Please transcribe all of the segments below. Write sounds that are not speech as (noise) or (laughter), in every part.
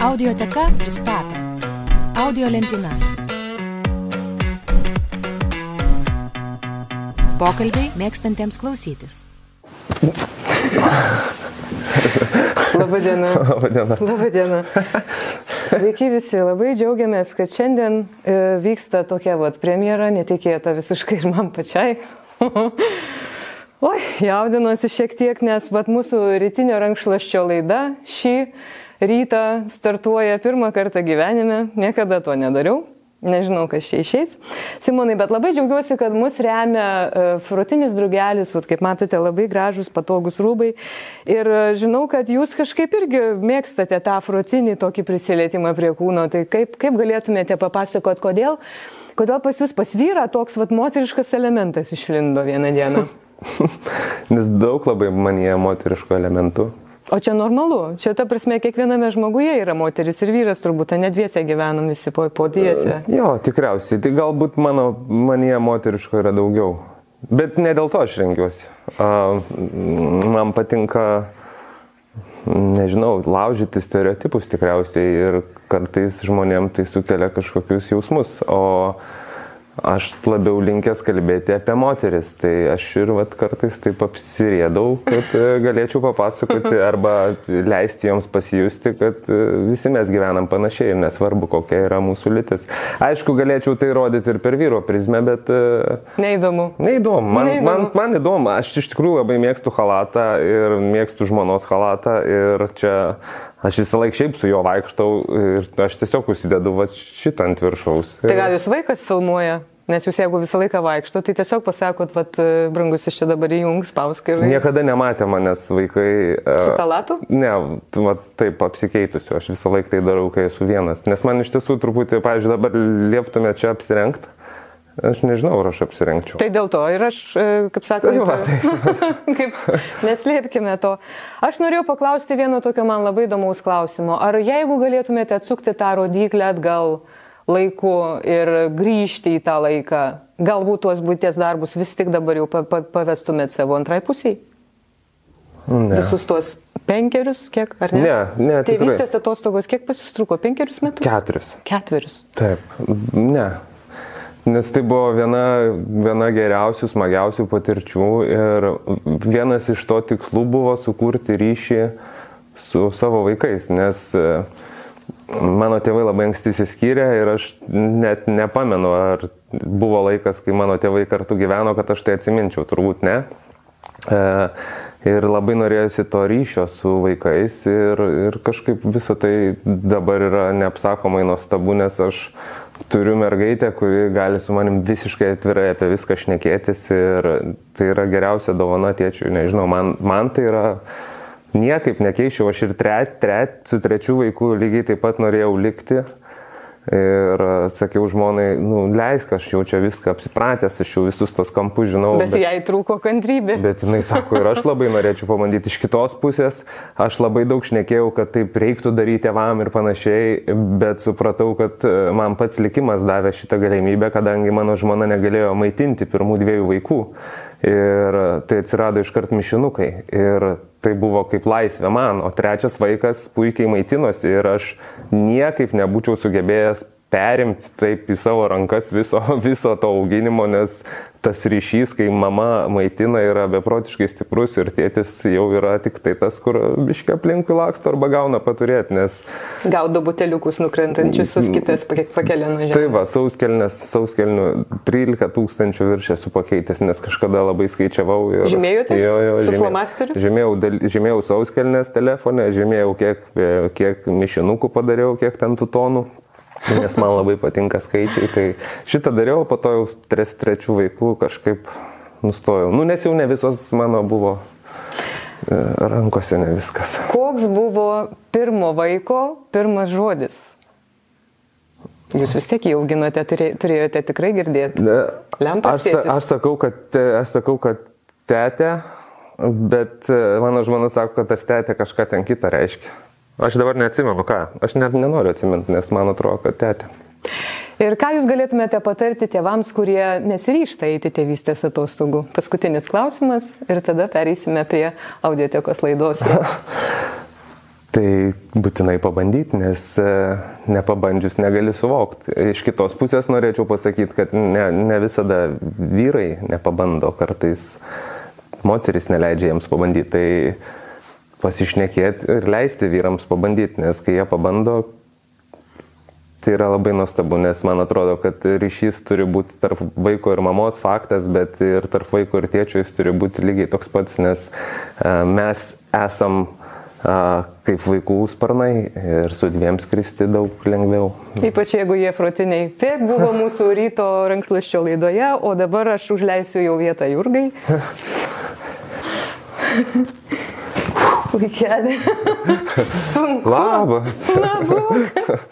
Audioteka pristato Audio lentyna. Pokalbiai mėgstantiems klausytis. Labadiena. Labadiena. Labadiena. Sveiki visi, labai džiaugiamės, kad šiandien e, vyksta tokia vat premjera, netikėta visiškai ir man pačiai. (laughs) Oi, jaudinuosi šiek tiek, nes vat mūsų rytinio rankšlaščio laida šį rytą startuoja pirmą kartą gyvenime, niekada to nedariau. Nežinau, kas čia išeis. Simonai, bet labai džiaugiuosi, kad mus remia uh, frutinis drugelis, vat, kaip matote, labai gražus, patogus rūbai. Ir uh, žinau, kad jūs kažkaip irgi mėgstate tą frutinį tokį prisilietimą prie kūno. Tai kaip, kaip galėtumėte papasakot, kodėl, kodėl pas jūs pas vyrą toks vat, moteriškas elementas išlindo vieną dieną? (laughs) Nes daug labai manyje moteriškų elementų. O čia normalu. Čia ta prasme, kiekviename žmoguje yra moteris ir vyras, turbūt, ne dviese gyvenam visi po, po dviese. Jo, tikriausiai. Tai galbūt mano manyje moteriško yra daugiau. Bet ne dėl to aš rengiuosi. A, man patinka, nežinau, laužyti stereotipus tikriausiai ir kartais žmonėm tai sukelia kažkokius jausmus. O aš labiau linkęs kalbėti apie moteris. Tai aš ir vat, kartais taip apsirėdau, kad e, galėčiau papasakoti (laughs) arba leisti joms pasijusti, kad e, visi mes gyvenam panašiai ir nesvarbu, kokia yra mūsų lytis. Aišku, galėčiau tai rodyti ir per vyro prizmę, bet... e, Neįdomu. Neįdomu. Man, Neįdomu. man, man įdomu. Aš iš tikrųjų labai mėgstu halatą ir mėgstu žmonos halatą ir čia aš visą laiką šiaip su juo vaikštau ir aš tiesiog užsidedu va šitą ant viršaus. Tai gal jūs vaikas filmuoja? Nes jūs jeigu visą laiką vaikšto, tai tiesiog pasakot, vad, brangus iš čia dabar įjungs, pausk ir... Niekada nematė manęs vaikai. e, Su chalatu? Ne, tu, va, taip apsikeitusiu, aš visą laiką tai darau, kai esu vienas. Nes man iš tiesų truputį, pavyzdžiui, dabar lieptume čia apsirengti. Aš nežinau, ar aš apsirengčiau. Tai dėl to ir aš, e, kaip sakant, Tai va, tai- (laughs) kaip, neslėpkime to. Aš norėjau paklausti vieno tokio man labai įdomaus klausimo. Ar jeigu galėtumėte atsukti tą rodiklę atgal laiku ir grįžti į tą laiką, galbūt tuos būties darbus vis tik dabar jau pa, pa, pavestumėt savo antrai pusiai? Ne. Visus tuos penkerius, kiek, ar ne? Ne, ne. Tėvystės atostogos, kiek pas jūs truko? Penkerius metus? Keturis. Ketverius. Taip, ne. Nes tai buvo viena, viena geriausių, smagiausių patirčių ir vienas iš to tikslų buvo sukurti ryšį su savo vaikais, nes e, mano tėvai labai anksti įsiskyrė ir aš net nepamenu, ar buvo laikas, kai mano tėvai kartu gyveno, kad aš tai atsiminčiau, turbūt ne. E, Ir labai norėjusi to ryšio su vaikais ir, ir kažkaip visą tai dabar yra neapsakomai nuostabu, nes aš turiu mergaitę, kuri gali su manim visiškai atvirai apie viską šnekėtis ir tai yra geriausia dovana tėčiui, nežinau, man, man tai yra niekaip nekeičiau, aš ir tre, tre, su trečiu vaiku lygiai taip pat norėjau likti. Ir e, sakiau žmonai, nu, leisk, aš jau čia viską apsipratęs, aš jau visus tos kampus žinau. Bet, bet jai trūko kantrybė. Bet jinai sako, ir aš labai norėčiau pabandyti iš kitos pusės. Aš labai daug šnekėjau, kad taip reiktų daryti tėvam ir panašiai, bet supratau, kad e, man pats likimas davė šitą galimybę, kadangi mano žmona negalėjo maitinti pirmų dviejų vaikų. Ir tai atsirado iškart mišinukai. Ir tai buvo kaip laisvė man. O trečias vaikas puikiai maitinosi ir aš niekaip nebūčiau sugebėjęs perimti taip į savo rankas viso, (laughs) viso to auginimo, nes tas ryšys, kai mama maitina, yra beprotiškai stiprus ir tėtis jau yra tik tai tas, kur biškia aplinkui laksto arba gauna paturėti, nes Gaudo buteliukus nukrentančius, sus kitas pakelia nuo žemės. Tai va, sauskelnės, sauskelnių 13 tūkstančių virš esu pakeitęs, nes kažkada labai skaičiavau. Ir, Žymėjotės? Jo, jo, Su žymėjau. flomasteriu? Žymėjau, dal- žymėjau sauskelnės telefone, žymėjau, kiek, kiek mišinukų padariau, kiek ten tų tonų. Nes man labai patinka skaičiai, tai šitą dariau, po to jau tres, trečių vaikų kažkaip nustojau. Nu, nes jau ne visos mano buvo e, rankose, ne viskas. Koks buvo pirmo vaiko pirmas žodis? Jūs vis tiek jį auginote, turė- turėjote tikrai girdėti. Lempa aš, sa- aš, sakau, kad, te- aš sakau, kad tetė, bet e, mano žmona sako, kad tas tetė kažką ten kitą reiškia. Aš dabar neatsimenu ką. Aš net nenoriu atsiminti, nes man atrodo, kad tetė. Ir ką jūs galėtumėte patarti tėvams, kurie nesiryšta eiti tėvystės atostogų? Paskutinis klausimas ir tada pereisime prie audiotekos laidos. (laughs) Tai būtinai pabandyti, nes e, nepabandžius negali suvokti. Iš kitos pusės norėčiau pasakyti, kad ne, ne visada vyrai nepabando, kartais moteris neleidžia jiems pabandyti. Tai pasišnekėti ir leisti vyrams pabandyti, nes kai jie pabando, tai yra labai nuostabu, nes man atrodo, kad ryšys turi būti tarp vaiko ir mamos faktas, bet ir tarp vaiko ir tėčio jis turi būti lygiai toks pats, nes e, mes esam kaip vaikų sparnai ir su dviem skristi daug lengviau. Ypač jeigu jie frotiniai. Taip buvo mūsų ryto rankšluščio laidoje, o dabar aš užleisiu jau vietą Jurgai. (laughs) Vaikelį. (laughs) Sunku. Labas. Labas.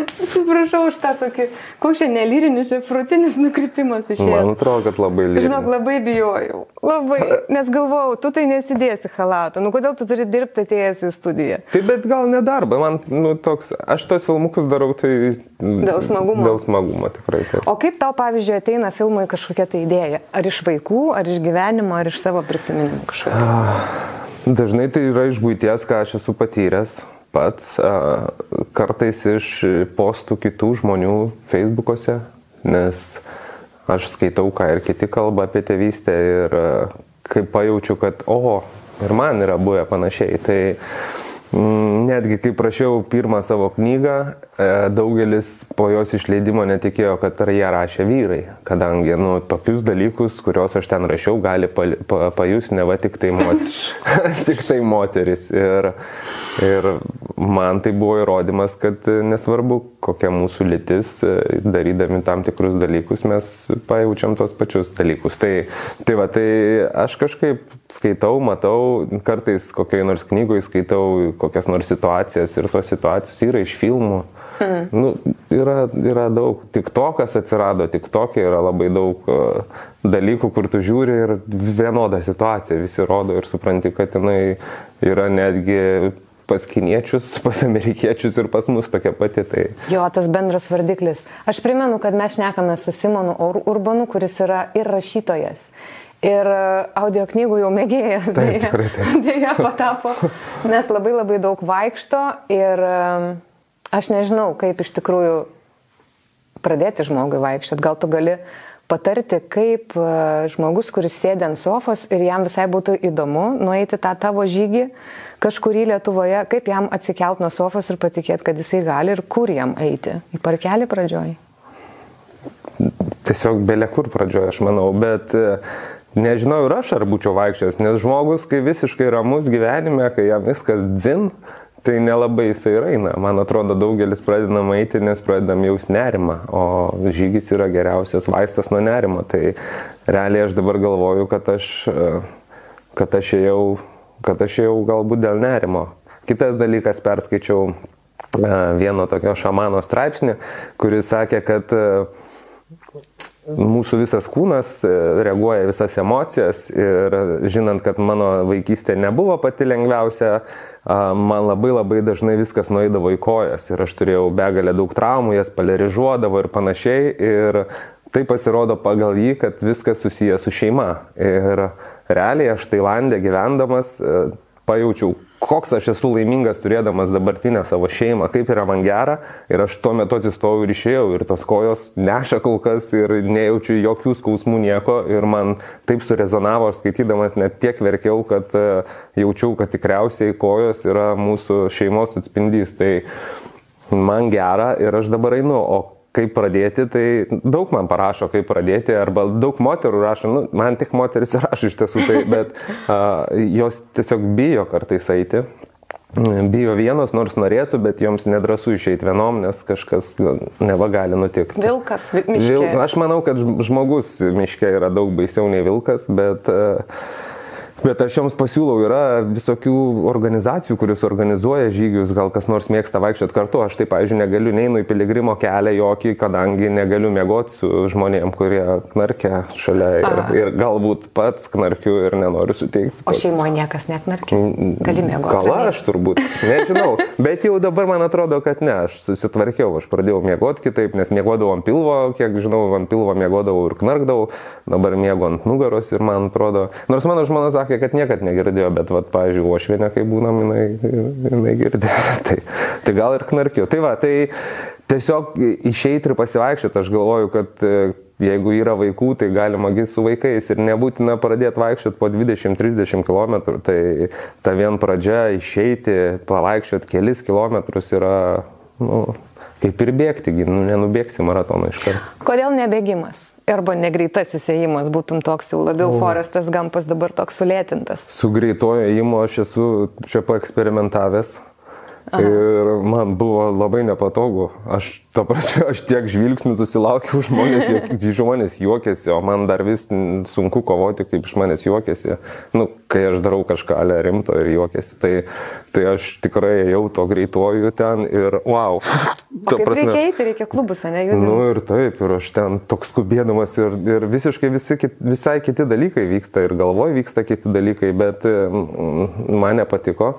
Atsiprašau už tą tokį, koks čia nelyrinis, čia frutinis nukrypimas iš čia. Man atrodo, kad labai lyrinis. Žinok, labai bijojau. Labai. Nes galvojau, tu tai nesidėsi halato. Nu kodėl tu turi dirbti atėjęs į studiją? Tai bet gal ne darbą. Man, nu, toks, aš tos filmukus darau tai... Dėl smagumo. Dėl smagumo, tikrai. Taip. O kaip tau, pavyzdžiui, ateina filmui kažkokia tai idėja? Ar iš vaikų, ar iš gyvenimo, ar iš savo prisiminimų kažkokio? Dažnai tai yra iš būties, ką aš esu patyręs pats, kartais iš postų kitų žmonių Facebook'ose, nes aš skaitau, ką ir kiti kalba apie tėvystę ir kai pajaučiu, kad, o, ir man yra buvę panašiai. Tai netgi kai prašiau pirmą savo knygą, e, daugelis po jos išleidimo netikėjo, kad ar ją rašė vyrai, kadangi nu, tokius dalykus, kuriuos aš ten rašiau, gali pa, pa, pajus ne va tik tai, moteris, (laughs) (laughs) tik tai moteris. Ir, ir man tai buvo įrodymas, kad nesvarbu, kokia mūsų lytis, e, darydami tam tikrus dalykus, mes pajaučiam tos pačius dalykus. Tai, tai va, tai aš kažkaip skaitau, matau, kartais kokiai nors knygoje skaitau kokias nors situacijas ir tos situacijos yra iš filmų. Mm. Nu, yra, yra daug, tik to, kas atsirado, tik tokia yra labai daug uh, dalykų, kur tu žiūri ir vienoda situacija, visi rodo ir supranti, kad jinai yra netgi pas kiniečius, (laughs) pas amerikiečius ir pas mus tokia pati. Tai... Jo, tas bendras vardiklis. Aš primenu, kad mes šnekame su Simonu Urbanu, kuris yra ir rašytojas, Ir e, audio knygų jau mėgėjas. Taip, dėja, tikrai taip. (laughs) Dėja patapo, nes labai labai daug vaikšto ir e, aš nežinau, kaip iš tikrųjų pradėti žmogui vaikščioti. Gal tu gali patarti, kaip e, žmogus, kuris sėdė ant sofos ir jam visai būtų įdomu nueiti tą tavo žygį kažkurį Lietuvoje, kaip jam atsikelt nuo sofos ir patikėti, kad jisai gali ir kur jam eiti. Į parkelį pradžioj. Tiesiog belė kur pradžioje, aš manau, bet Nežinau ir aš ar būčiau vaikščiojęs, nes žmogus, kai visiškai ramus gyvenime, kai jam viskas dzin, tai nelabai jisai eina. Man atrodo, daugelis pradedam eiti, nes pradedam jaus nerimą, o žygis yra geriausias vaistas nuo nerimo. Tai realiai aš dabar galvoju, kad aš, kad aš ėjau, kad aš ėjau galbūt dėl nerimo. Kitas dalykas, perskaičiau vieno tokio šamano straipsnį, kuris sakė, kad mūsų visas kūnas e, reaguoja visas emocijas ir žinant, kad mano vaikystė nebuvo pati lengviausia, man labai labai dažnai viskas nueidavo į kojas ir aš turėjau begalę daug traumų, jas polarizuodavo ir panašiai ir tai pasirodo pagal jį, kad viskas susijęs su šeima. Ir realiai aš Tailandė gyvendamas e, pajaučiau, koks aš esu laimingas turėdamas dabartinę savo šeimą, kaip yra man gera. Ir aš tuo metu atsistojau ir išėjau ir tos kojos neša kol kas ir nejaučiu jokių skausmų nieko. Ir man taip surezonavo, aš skaitydamas net tiek verkiau, kad e, jaučiau, kad tikriausiai kojos yra mūsų šeimos atspindys. Tai man gera ir aš dabar einu. O kaip pradėti, tai daug man parašo, kaip pradėti, arba daug moterų rašo, nu, man tik moteris (laughs) rašo iš tiesų, tai, bet uh, jos tiesiog bijo kartais eiti. Bijo vienos, nors norėtų, bet joms nedrasu išeiti vienom, nes kažkas neva gali nutikti. Vilkas, miške. Vil, aš manau, kad žmogus miške yra daug baisiau nei vilkas, bet uh, Bet aš jums pasiūlau, yra visokių organizacijų, kuris organizuoja žygius, gal kas nors mėgsta vaikščioti kartu. Aš taip, pavyzdžiui, negaliu neinu į piligrimo kelią jokį, kadangi negaliu mėgoti su žmonėm, kurie knarkia šalia ir, ir galbūt pats knarkiu ir nenoriu suteikti. O šeimoje niekas neknarkia? Gali mėgoti? Gal aš turbūt, nežinau. (laughs) Bet jau dabar man atrodo, kad ne, aš susitvarkiau, aš pradėjau mėgoti kitaip, nes mėgodavau ant pilvo, kiek žinau, ant pilvo mėgodavau ir knarkdavau, dabar mėgo ant nugaros ir man atrodo, nors mano žmona sako, sakė, kad niekad negirdėjo, bet, vat, pavyzdžiui, ošvienė, kai būnam, jinai, jinai girdėjo. (laughs) tai, tai gal ir knarkiu. Tai va, tai tiesiog išeiti ir pasivaikščioti, aš galvoju, kad e, jeigu yra vaikų, tai galima gi su vaikais ir nebūtina pradėti vaikščioti po 20-30 km, tai ta vien pradžia išeiti, pavaikščioti kelis kilometrus yra, nu, kaip ir bėgti, nu, nenubėgsi maratoną iš karto. Kodėl nebėgimas? Arba negreitasis įėjimas būtum toks jau labiau o. Forestas Gampas dabar toks sulėtintas? Su greitojo įėjimu aš esu čia paeksperimentavęs. Aha. Ir man buvo labai nepatogu. Aš Ta prasme, aš tiek žvilgsnių susilaukiau, (laughs) žmonės, žmonės juokėsi, o man dar vis sunku kovoti, kaip iš manęs juokėsi. Nu, kai aš darau kažką ale rimto ir juokėsi, tai, tai aš tikrai ėjau to greituoju ten ir wow. Ta prasme, reikia eiti, reikia klubus, ne jų. Nu ir taip, ir aš ten toks skubėdamas ir, ir visiškai visi, visai kiti dalykai vyksta ir galvoj vyksta kiti dalykai, bet mm, man nepatiko,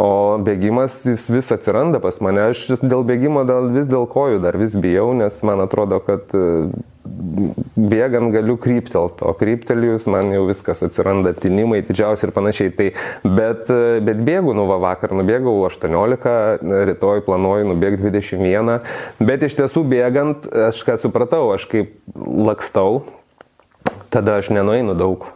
o bėgimas vis, vis atsiranda pas mane. Aš dėl bėgimo dėl, vis dėl kojų dar vis bijau, nes man atrodo, kad bėgant galiu kryptelti, o kryptelijus man jau viskas atsiranda, tinimai didžiausi ir panašiai. Tai, bet, bet bėgu, nu va vakar nubėgau 18, rytoj planuoju nubėgti 21, bet iš tiesų bėgant, aš ką supratau, aš kaip lakstau, tada aš nenueinu daug.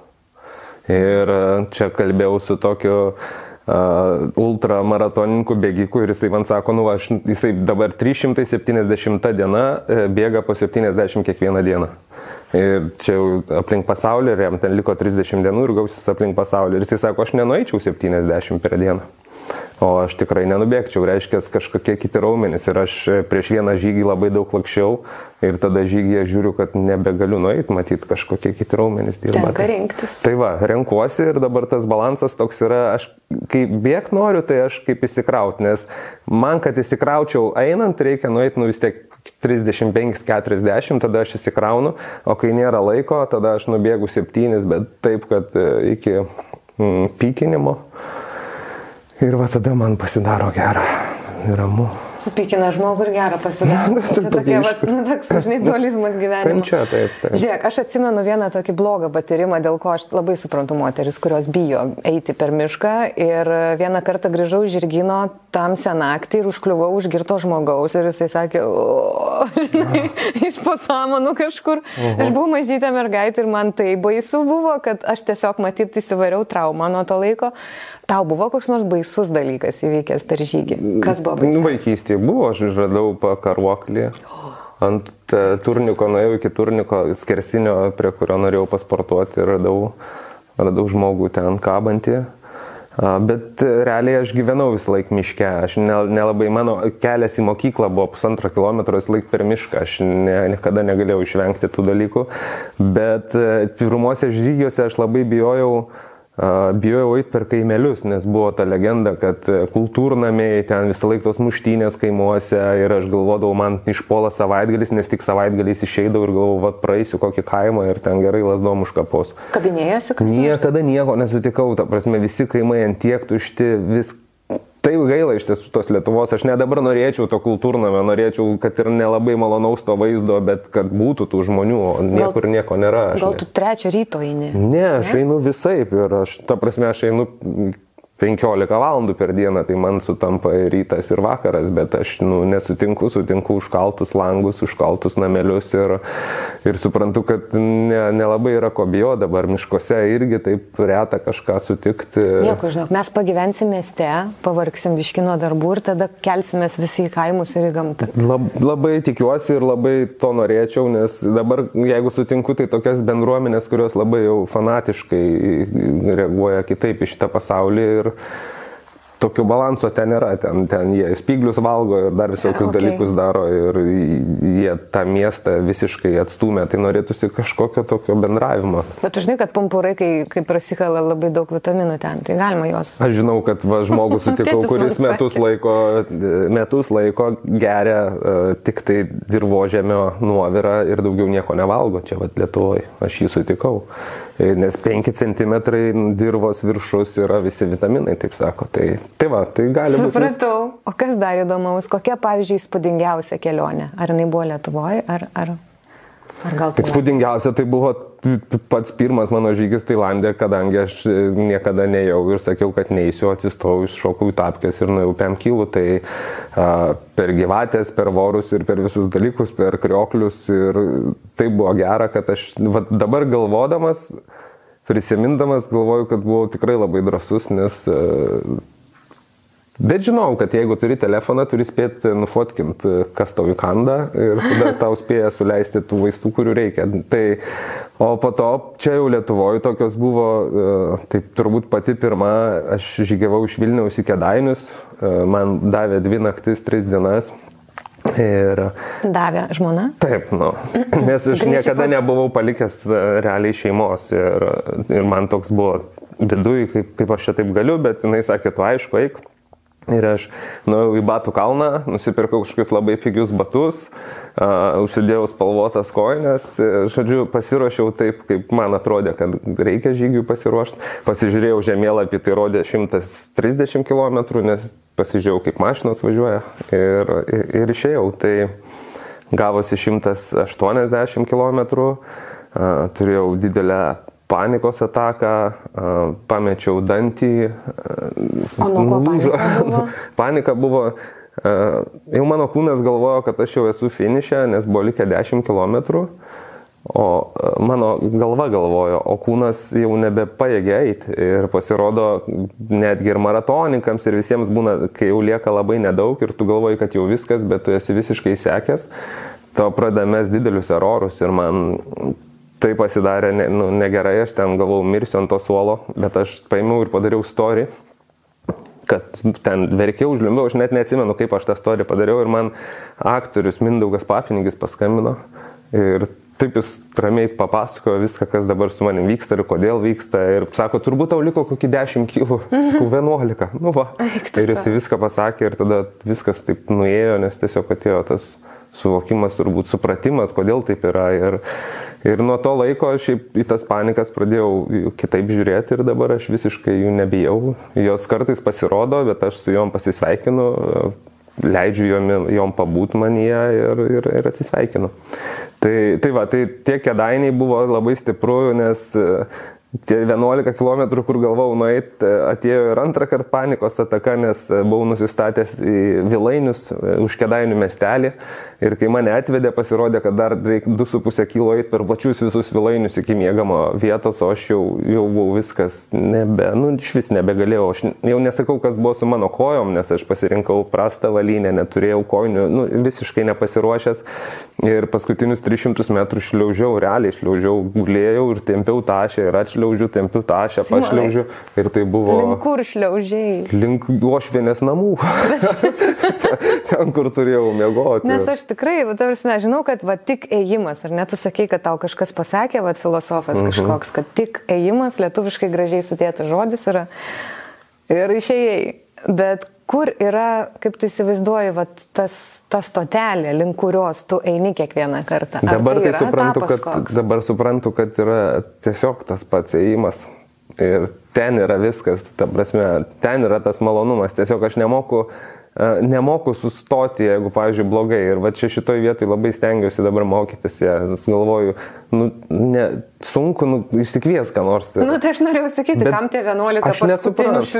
Ir čia kalbėjau su tokiu uh, ultramaratonininkų bėgikų ir jisai man sako, nu, aš, jisai dabar 370 diena e, bėga po 70 kiekvieną dieną. Ir čia aplink pasaulį, ir jam ten liko 30 dienų ir gausis aplink pasaulį. Ir jisai sako, aš nenueičiau 70 per dieną. O aš tikrai nenubėgčiau, reiškia kažkokie kiti raumenys. Ir aš prieš vieną žygį labai daug lakščiau ir tada žygyje žiūriu, kad nebegaliu nueiti, matyti kažkokie kiti raumenys dirba. Tenka rinktis. Tai va, renkuosi ir dabar tas balansas toks yra, aš kai bėg noriu, tai aš kaip įsikrauti, nes man, kad įsikraučiau einant, reikia nueiti nu vis tiek 35-40, tada aš įsikraunu, o kai nėra laiko, tada aš nubėgu 7, bet taip, kad e, iki mm, pykinimo. Ir va tada man pasidaro gera, ramu supykina žmogų ir gerą pasidaro. (laughs) Čia tokia, va, nu, toks, žinai, dualizmas gyvenime. Kančia, taip, taip. Žiūrėk, aš atsimenu vieną tokį blogą patyrimą, dėl ko aš labai suprantu moteris, kurios bijo eiti per mišką. Ir vieną kartą grįžau iš žirgino tamsią naktį ir užkliuvau už girto žmogaus. Ir jisai sakė, o, (laughs) žinai, iš pasamonų kažkur. Uh -huh. Aš buvau mažytė mergaitė ir man tai baisu buvo, kad aš tiesiog matyt įsivariau traumą nuo to laiko. Tau buvo koks nors baisus dalykas įvykęs per žygį? Kas buvo baisus? Nu, vaikystėje buvo, aš radau pakaruoklį. Ant e, turniko nuėjau iki turniko skersinio, prie kurio norėjau pasportuoti ir radau, radau žmogų ten kabantį. Bet realiai aš gyvenau visą laiką miške, aš nelabai, mano kelias į mokyklą buvo pusantro kilometro visą laiką per mišką, aš ne, niekada negalėjau išvengti tų dalykų, bet e, pirmuose žygiuose aš labai bijojau uh, bijojau eiti per kaimelius, nes buvo ta legenda, kad e, kultūrnamiai ten visą laiką tos muštynės kaimuose ir aš galvodavau, man išpola savaitgalis, nes tik savaitgalis išeidavau ir galvojau, va praeisiu kokį kaimą ir ten gerai lasdom užkapos. Kabinėjasi kažkas? Niekada nieko nesutikau, ta prasme visi kaimai ant tiek tušti, vis taip gaila iš tiesų tos Lietuvos. Aš ne dabar norėčiau to kultūrnamio, norėčiau, kad ir nelabai malonaus to vaizdo, bet kad būtų tų žmonių, niekur gal, nieko nėra. Gal tu trečią ryto eini? Ne, aš ne? einu visai ir aš, ta prasme, aš einu 15 valandų per dieną, tai man sutampa ir rytas, ir vakaras, bet aš nu, nesutinku, sutinku užkaltus langus, užkaltus namelius ir, ir suprantu, kad nelabai ne yra ko bijo dabar miškuose irgi taip reta kažką sutikti. Nieko, žinok, mes pagyvensim mieste, pavargsim viškino darbų ir tada kelsimės visi į kaimus ir į gamtą. Lab, labai tikiuosi ir labai to norėčiau, nes dabar, jeigu sutinku, tai tokias bendruomenės, kurios labai jau fanatiškai reaguoja kitaip į šitą pasaulį. Ir, ir tokio balanso ten yra, ten, ten jie spyglius valgo ir dar visokius okay. dalykus daro ir jie tą miestą visiškai atstumė, tai norėtųsi kažkokio tokio bendravimo. Bet tu žinai, kad pumpurai, kai, kai prasikala labai daug vitaminų ten, tai galima juos. Aš žinau, kad va, žmogus (laughs) sutikau, kuris metus laiko, metus laiko geria uh, tik tai dirbožėmio nuovirą ir daugiau nieko nevalgo, čia Lietuvoje, aš jį sutikau. E, nes 5 cm dirvos viršus yra visi vitaminai, taip sako. Tai, tai va, tai gali būti. Supratau. Vis... O kas dar įdomaus, kokia, pavyzdžiui, įspūdingiausia kelionė? Ar jinai buvo Lietuvoje, ar, ar. Įspūdingiausia tai buvo pats pirmas mano žygis Tailandė, kadangi aš niekada nejau ir sakiau, kad neįsiu, atsistojau, iššokau į tapkės ir nuėjau pėm kilų, tai a, per gyvatės, per vorus ir per visus dalykus, per krioklius ir tai buvo gera, kad aš va, dabar galvodamas, prisimindamas, galvoju, kad buvau tikrai labai drasus, nes a, Bet žinau, kad jeigu turi telefoną, turi spėti nufotkinti, kas tau įkanda ir tada tau spėja suleisti tų vaistų, kurių reikia. Tai, o po to čia jau Lietuvoje tokios buvo, e, tai turbūt pati pirma, aš žygiavau iš Vilniaus į Kedainius, e, man davė dvi naktis, tris dienas. Ir... Davė žmona? Taip, nu, (clears throat) nes aš niekada nebuvau palikęs e, realiai šeimos ir, ir man toks buvo viduje, kaip, kaip aš čia taip galiu, bet jinai sakė, tu aišku, eik Ir aš nuėjau į batų kalną, nusipirkau kažkokius labai pigius batus, uh, užsidėjau spalvotas koinės, žodžiu, pasiruošiau taip, kaip man atrodė, kad reikia žygiui pasiruošti. Pasižiūrėjau žemėlapį, tai rodė 130 km, nes pasižiūrėjau, kaip mašinas važiuoja ir, ir, ir išėjau. Tai gavosi 180 km, uh, turėjau didelę panikos ataką, pamečiau dantį. O nuo ko panika buvo? (laughs) panika buvo, jau mano kūnas galvojo, kad aš jau esu finišė, nes buvo likę 10 km. O mano galva galvojo, o kūnas jau nebepaėgė eiti. Ir pasirodo, netgi ir maratoninkams ir visiems būna, kai jau lieka labai nedaug ir tu galvoji, kad jau viskas, bet tu esi visiškai sekęs, to pradeda mes didelius erorus ir man tai pasidarė ne, nu, negerai, aš ten gavau mirsiu ant to suolo, bet aš paėmiau ir padariau story, kad ten verkiau, užlimbiau, aš net neatsimenu, kaip aš tą story padariau ir man aktorius Mindaugas Papinigis paskambino ir taip jis ramiai papasakojo viską, kas dabar su manim vyksta ir kodėl vyksta. Ir sako, turbūt tau liko kokį 10 kilų, (laughs) sakau, 11. Nu va. Ir jis viską pasakė ir tada viskas taip nuėjo, nes tiesiog atėjo tas suvokimas, turbūt supratimas, kodėl taip yra. Ir, ir nuo to laiko aš į tas panikas pradėjau kitaip žiūrėti ir dabar aš visiškai jų nebijau. Jos kartais pasirodo, bet aš su juom pasisveikinu, leidžiu jom, jom pabūt manyje ir, ir, ir atsisveikinu. Tai, tai va, tai tie kedainiai buvo labai stipru, nes tie 11 km, kur galvau nueiti, atėjo ir antrą kartą panikos ataka, nes buvau nusistatęs į Vilainius už Kedainių miestelį Ir kai mane atvedė, pasirodė, kad dar reikia 2,5 kilo eiti per plačius visus vilainius iki mėgamo vietos, o aš jau, jau buvau viskas, nebe, nu, iš vis nebegalėjau. Aš jau nesakau, kas buvo su mano kojom, nes aš pasirinkau prastą valynę, neturėjau kojinių, nu, visiškai nepasiruošęs. Ir paskutinius 300 metrų šliaužiau, realiai šliaužiau, gulėjau ir tempiau tašę, ir atšliaužiu, tempiu tašę, pašliaužiu. Ir tai buvo... Link kur šliaužiai? Link ošvienės namų. (laughs) ten, kur turėjau mėgoti. Nes aš tikrai, tarsi, žinau, kad va, tik ėjimas, ar net tu sakai, kad tau kažkas pasakė, va, filosofas mhm. kažkoks, kad tik ėjimas, lietuviškai gražiai sudėtas žodis yra ir išėjai. Bet kur yra, kaip tu įsivaizduoji, va, tas, ta stotelė, link kurios tu eini kiekvieną kartą? Ar dabar tai, tai suprantu, kad, koks? dabar suprantu, kad yra tiesiog tas pats ėjimas. Ir ten yra viskas, ta prasme, ten yra tas malonumas. Tiesiog aš nemoku uh, nemoku sustoti, jeigu, pavyzdžiui, blogai. Ir va čia šitoj vietoj labai stengiuosi dabar mokytis, ja, nes galvoju, nu, ne, sunku nu, išsikvies ką nors. Ir... Nu, tai aš norėjau sakyti, Bet kam tie 11 aš nesuprantu. Aš,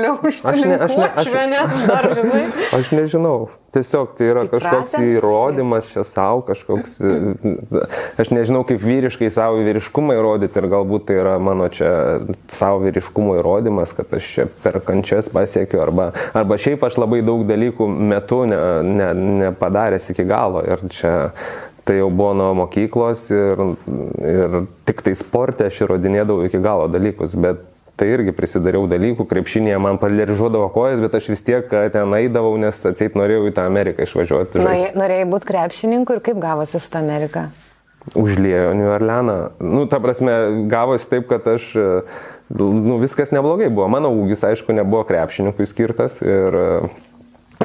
ne, aš, ne, aš, dar, (laughs) aš nežinau. Tiesiog tai yra kažkoks įrodymas čia savo, kažkoks, aš nežinau kaip vyriškai savo vyriškumą įrodyti ir galbūt tai yra mano čia savo vyriškumo įrodymas, kad aš čia per kančias pasiekiu arba, arba šiaip aš labai daug dalykų metu nepadaręs ne, ne iki galo ir čia tai jau buvo nuo mokyklos ir, ir tik tai sportė aš įrodinėdavau iki galo dalykus, bet tai irgi prisidariau dalykų, krepšinėje man palirižuodavo kojas, bet aš vis tiek ten eidavau, nes atseit norėjau į tą Ameriką išvažiuoti. Norėjai, norėjai būti krepšininku ir kaip gavosi su tą Ameriką? Užliejo New Orleaną. Nu, ta prasme, gavosi taip, kad aš, nu, viskas neblogai buvo. Mano ūgis, aišku, nebuvo krepšininkui skirtas ir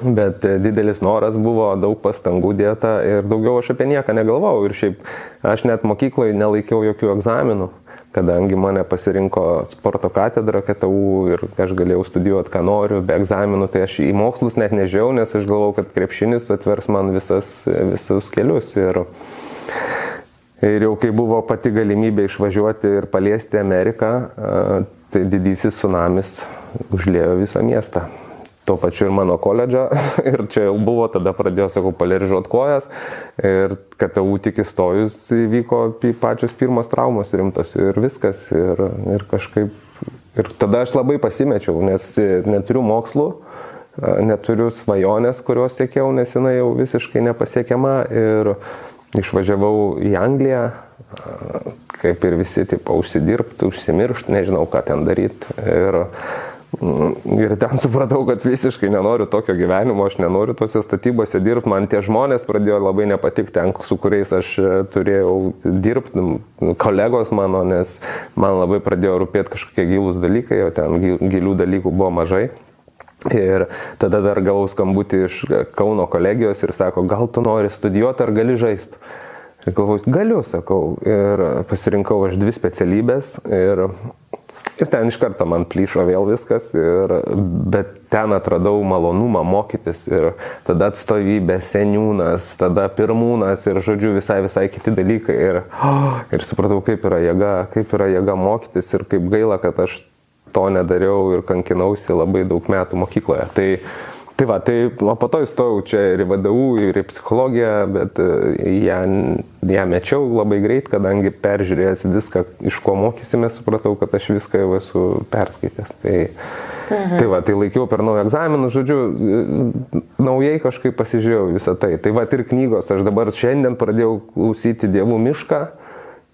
Bet didelis noras buvo, daug pastangų dėta ir daugiau aš apie nieką negalvojau. Ir šiaip aš net mokykloje nelaikiau jokių egzaminų, kadangi mane pasirinko sporto katedra KTU ir aš galėjau studijuoti, ką noriu, be egzaminų, tai aš į mokslus net nežiau, nes aš galvojau, kad krepšinis atvers man visas, visus kelius. Ir, Ir jau kai buvo pati galimybė išvažiuoti ir paliesti Ameriką, tai didysis tsunamis užlėjo visą miestą tuo pačiu ir mano koledžą. (laughs) Ir čia jau buvo, tada pradėjau, sakau, palerižuot kojas. Ir KTU tik įstojus įvyko pačios pirmos traumos rimtos ir viskas. Ir, ir kažkaip. Ir tada aš labai pasimečiau, nes neturiu mokslų, neturiu svajonės, kurios siekiau, nes jinai jau visiškai nepasiekiama. Ir išvažiavau į Angliją, kaip ir visi, tipo, užsidirbti, užsimiršti, nežinau, ką ten daryti. Ir Ir ten supratau, kad visiškai nenoriu tokio gyvenimo, aš nenoriu tose statybose dirbti, man tie žmonės pradėjo labai nepatikti, ten, su kuriais aš e, turėjau dirbti, kolegos mano, nes man labai pradėjo rūpėti kažkokie gilūs dalykai, o ten gilių dalykų buvo mažai. Ir tada dar gavau skambutį iš Kauno kolegijos ir sako, gal tu nori studijuoti ar gali žaisti. Ir galvoju, galiu, sakau. Ir pasirinkau aš dvi specialybės. Ir Ir ten iš karto man plyšo vėl viskas, ir, bet ten atradau malonumą mokytis ir tada atstovybė, seniūnas, tada pirmūnas ir, žodžiu, visai visai kiti dalykai. Ir, oh, (gasps) ir supratau, kaip yra jėga, kaip yra jėga mokytis ir kaip gaila, kad aš to nedariau ir kankinausi labai daug metų mokykloje. Tai, Tai va, tai o po to įstojau čia ir į VDU, ir į psichologiją, bet e, ją, ją mečiau labai greit, kadangi peržiūrėjęs viską, iš ko mokysime, supratau, kad aš viską jau esu perskaitęs. Tai, mhm. tai va, tai laikiau per naują egzaminą, žodžiu, e, naujai kažkaip pasižiūrėjau visą tai. Tai va, ir knygos, aš dabar šiandien pradėjau klausyti Dievų mišką.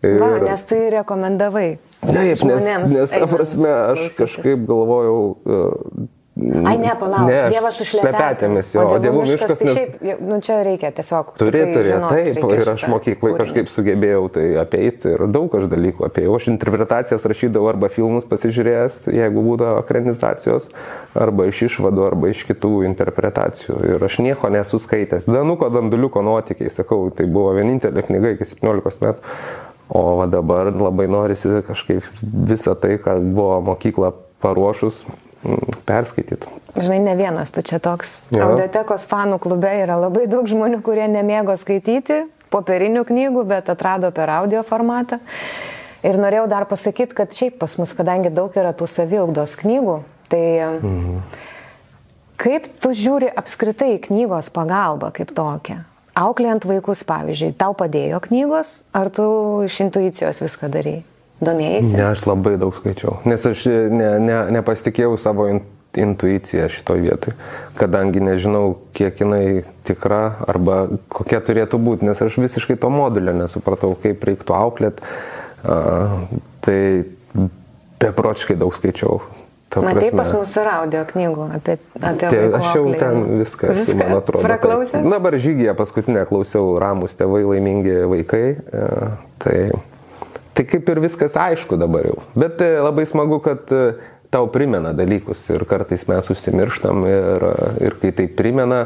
Ir... Va, nes tu jį rekomendavai. Taip, nes, nes ta prasme, aš kažkaip galvojau, e, Ai, ne, palauk, ne, Dievas su šlepetėmis, jo, o dievų miškas, miškas tai nes... šiaip, nu čia reikia tiesiog. Turi, turi, taip, ir aš mokyklai kažkaip sugebėjau tai apeiti ir daug aš dalykų apėjau. Aš interpretacijas rašydavau arba filmus pasižiūrėjęs, jeigu būdavo ekranizacijos, arba iš išvadų, arba iš kitų interpretacijų. Ir aš nieko nesu skaitęs. Danuko Danduliuko nuotykiai, sakau, tai buvo vienintelė knyga iki 17 metų. O dabar labai norisi kažkaip visą tai, ką buvo mokykla paruošus, perskaitytų. Žinai, ne vienas tu čia toks. Ja. Audiotekos fanų klube yra labai daug žmonių, kurie nemėgo skaityti popierinių knygų, bet atrado per audio formatą. Ir norėjau dar pasakyti, kad šiaip pas mus, kadangi daug yra tų saviugdos knygų, tai mhm. kaip tu žiūri apskritai knygos pagalbą kaip tokią? Auklėjant vaikus, pavyzdžiui, tau padėjo knygos, ar tu iš intuicijos viską darai? Domėjai? Ne, aš labai daug skaičiau, nes aš ne, ne, nepasitikėjau savo intuiciją šitoje vietoje, kadangi nežinau, kiek jinai tikra arba kokia turėtų būti, nes aš visiškai to modulio nesupratau, kaip reiktų auklėt. Uh, tai bepročiškai daug skaičiau. Matai, pas mus yra audio knygų apie, apie tai. Aš jau ten viską, viską man atrodo. Praklausęs? Tai, dabar žygyje paskutinę klausiau Ramus tėvai, laimingi vaikai. Uh, tai Tai kaip ir viskas aišku dabar jau. Bet e, labai smagu, kad e, tau primena dalykus ir kartais mes užsimirštam ir, e, ir kai tai primena,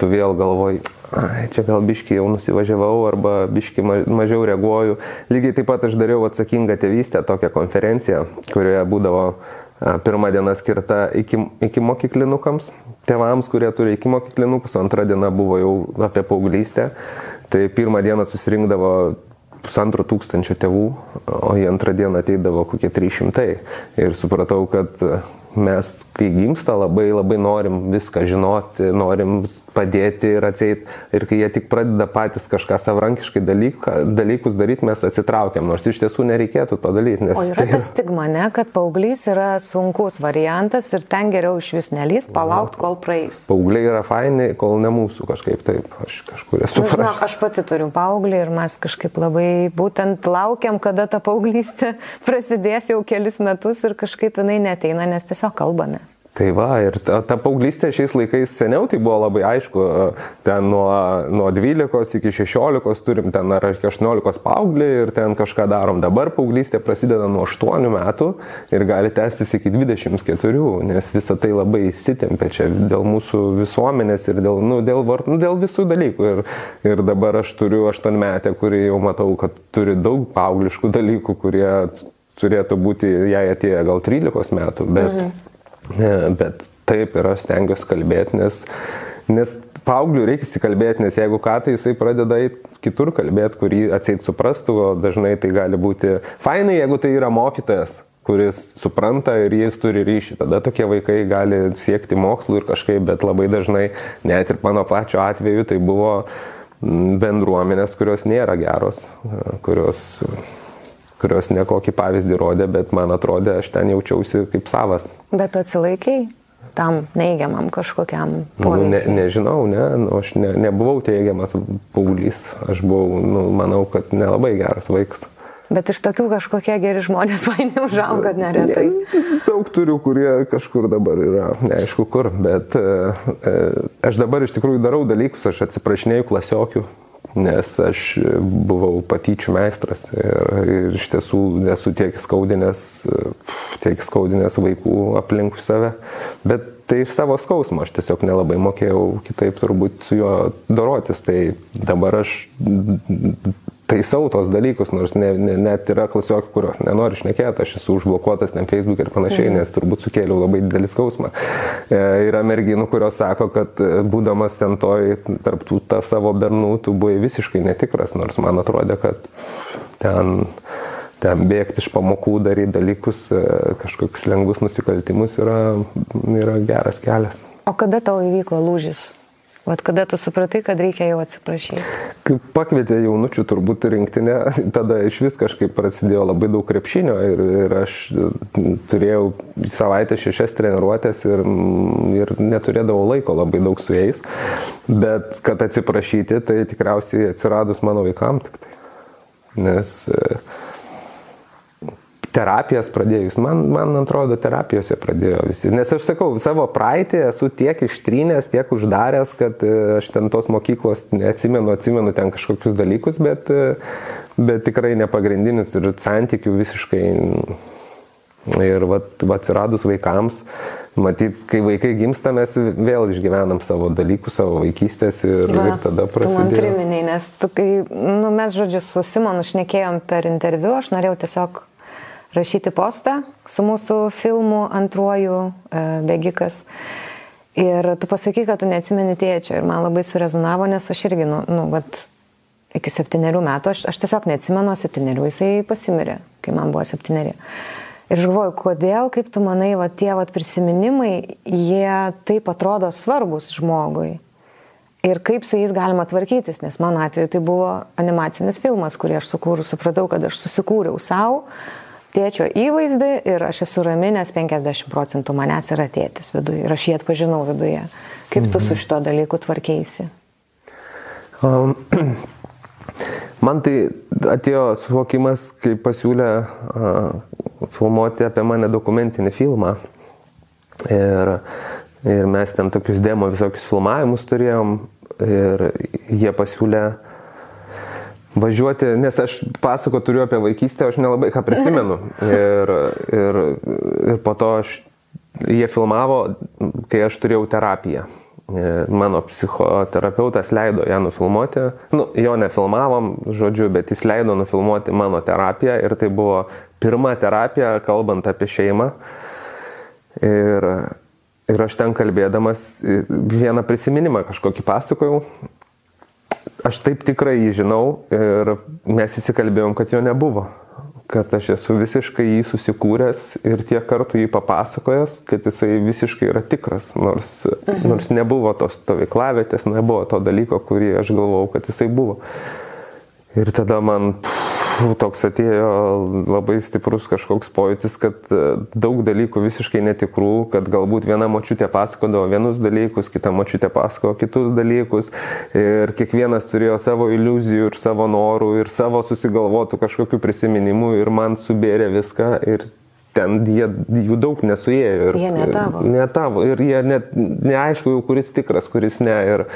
tu vėl galvoji, čia gal biški jau nusivažiavau arba biški mažiau reaguoju. Lygiai taip pat aš dariau atsakingą tėvystę, tokią konferenciją, kurioje būdavo pirmą dieną skirta iki, iki mokyklinukams, tėvams, kurie turi iki mokyklinukus, antra diena buvo jau apie paauglystę. Tai pirmą dieną susirinkdavo pusantro tūkstančio tėvų, o į antrą dieną ateidavo kokie 300. Ir supratau, kad mes, kai gimsta, labai labai norim viską žinoti, norim padėti ir atseit. Ir kai jie tik pradeda patys kažką savarankiškai dalyką, dalykus daryti, mes atsitraukiam, nors iš tiesų nereikėtų to daryti. O yra tai... ta stigma, ne, kad paauglys yra sunkus variantas ir ten geriau iš vis nelyst, palaukti, kol praeis. Paaugliai yra faini, kol ne mūsų kažkaip taip, aš kažkur esu. Nu, žinok, aš pati turiu paauglį ir mes kažkaip labai būtent laukiam, kada ta paauglystė (laughs) prasidės jau kelis metus ir kažkaip jinai neteina, nes tiesiog tiesiog kalbamės. Tai va, ir ta, ta paauglystė šiais laikais seniau tai buvo labai aišku, ten nuo, nuo 12 iki 16 turim ten ar iki 18 paauglį ir ten kažką darom. Dabar paauglystė prasideda nuo 8 metų ir gali tęstis iki 24, nes visa tai labai įsitempia čia dėl mūsų visuomenės ir dėl, nu, dėl, nu, dėl visų dalykų. Ir, ir dabar aš turiu 8 metę, kuri jau matau, kad turi daug paaugliškų dalykų, kurie turėtų būti jai atėję gal 13 metų, bet, mhm. bet taip ir aš stengiuosi kalbėti, nes Nes paaugliui reikia įsikalbėti, nes jeigu ką, tai jisai pradeda kitur kalbėti, kurį atseit suprastų, o dažnai tai gali būti fainai, jeigu tai yra mokytojas kuris supranta ir jis turi ryšį. Tada tokie vaikai gali siekti mokslų ir kažkaip, bet labai dažnai, net ir mano pačio atveju, tai buvo bendruomenės, kurios nėra geros, kurios, kurios nekokį pavyzdį rodė, bet man atrodė, aš ten jaučiausi kaip savas. Bet tu atsilaikiai? tam neigiamam kažkokiam poveikiui? Nu, ne, nežinau, ne, nu, aš ne, nebuvau teigiamas paauglys, aš buvau, nu, manau, kad nelabai geras vaikas. Bet iš tokių kažkokie geri žmonės (laughs) man neužauga neretai. Daug turiu, kurie kažkur dabar yra, neaišku kur, bet e, e, aš dabar iš tikrųjų darau dalykus, aš atsiprašinėjau klasiokių, nes aš buvau patyčių meistras ir, ir iš tiesų esu tiek skaudinęs, tiek skaudinęs vaikų aplinkui save, bet tai iš savo skausmo aš tiesiog nelabai mokėjau kitaip turbūt su juo dorotis, tai dabar aš taisau tos dalykus, nors ne, ne, net yra klasiokių, kurios nenori šnekėti, aš esu užblokuotas ten Facebook ir panašiai, mhm. nes turbūt sukėliau labai didelį skausmą. E, yra merginų, kurios sako, kad e, būdamas ten toj, tarptų tą savo bernų, tu buvai visiškai netikras, nors man atrodė, kad ten ten bėgti iš pamokų, daryti dalykus, e, kažkokius lengvus nusikaltimus yra, yra geras kelias. O kada tau įvyko lūžis? Vat kada tu supratai, kad reikia jau atsiprašyti? Kai pakvietė jaunučių turbūt rinktinę, tada iš vis kažkaip prasidėjo labai daug krepšinio ir, ir aš turėjau savaitę šešias treniruotės ir, ir neturėdavau laiko labai daug su jais. Bet kad atsiprašyti, tai tikriausiai atsiradus mano vaikam tik tai. Nes terapijas pradėjus, man, man atrodo, terapijose pradėjo visi. Nes aš sakau, savo praeitį esu tiek ištrynęs, tiek uždaręs, kad e, aš ten tos mokyklos neatsimenu, atsimenu ten kažkokius dalykus, bet, e, bet tikrai nepagrindinius ir santykių visiškai. Ir vat, va, atsiradus vaikams, matyt, kai vaikai gimsta, mes vėl išgyvenam savo dalykus, savo vaikystės ir, va, ir tada prasidėjo. Tu man priminiai, nes tu, kai, nu, mes, žodžiu, su Simonu šnekėjom per interviu, aš norėjau tiesiog rašyti postą su mūsų filmu antruoju e, bėgikas. Ir tu pasakai, kad tu neatsimeni tėčio ir man labai surezonavo, nes aš irgi, nu, nu vat, iki septyniarių metų, aš, aš tiesiog neatsimenu, septyniarių jisai pasimirė, kai man buvo septyneri. Ir aš galvoju, kodėl, kaip tu manai, va, tie va, prisiminimai, jie taip atrodo svarbus žmogui. Ir kaip su jais galima tvarkytis, nes mano atveju tai buvo animacinis filmas, kurį aš sukūriau, supratau, kad aš susikūriau savo, tėčio įvaizdį ir aš esu rami, nes 50 procentų manęs yra tėtis viduje ir aš jį atpažinau viduje. Kaip tu su mhm. šito dalyku tvarkėsi? Um, (clears throat) man tai atėjo suvokimas, kai pasiūlė uh, filmuoti apie mane dokumentinį filmą. Ir, ir mes ten tokius demo visokius filmavimus turėjom ir jie pasiūlė uh, važiuoti, nes aš pasako turiu apie vaikystę, aš nelabai ką prisimenu. (laughs) Ir, ir, ir po to aš, jie filmavo, kai aš turėjau terapiją. Mano psichoterapeutas leido ją nufilmuoti. Nu, jo nefilmavom, žodžiu, bet jis leido nufilmuoti mano terapiją ir tai buvo pirma terapija, kalbant apie šeimą. Ir, ir aš ten kalbėdamas vieną prisiminimą kažkokį pasakojau aš taip tikrai jį žinau ir mes įsikalbėjom, kad jo nebuvo. Kad aš esu visiškai jį susikūręs ir tiek kartų jį papasakojęs, kad jisai visiškai yra tikras, nors, mhm. nors nebuvo tos stovyklavėtės, nebuvo to dalyko, kurį aš galvojau, kad jisai buvo. Ir tada man pff, toks atėjo labai stiprus kažkoks pojūtis, kad e, daug dalykų visiškai netikrų, kad galbūt viena močiutė pasakodavo vienus dalykus, kita močiutė pasakojo kitus dalykus ir kiekvienas turėjo savo iliuzijų ir savo norų ir savo susigalvotų kažkokių prisiminimų ir man subėrė viską ir ten jie, jų daug nesuėjo. Ir, jie netavo. Netavo ir jie net neaišku jau kuris tikras, kuris ne. Ir,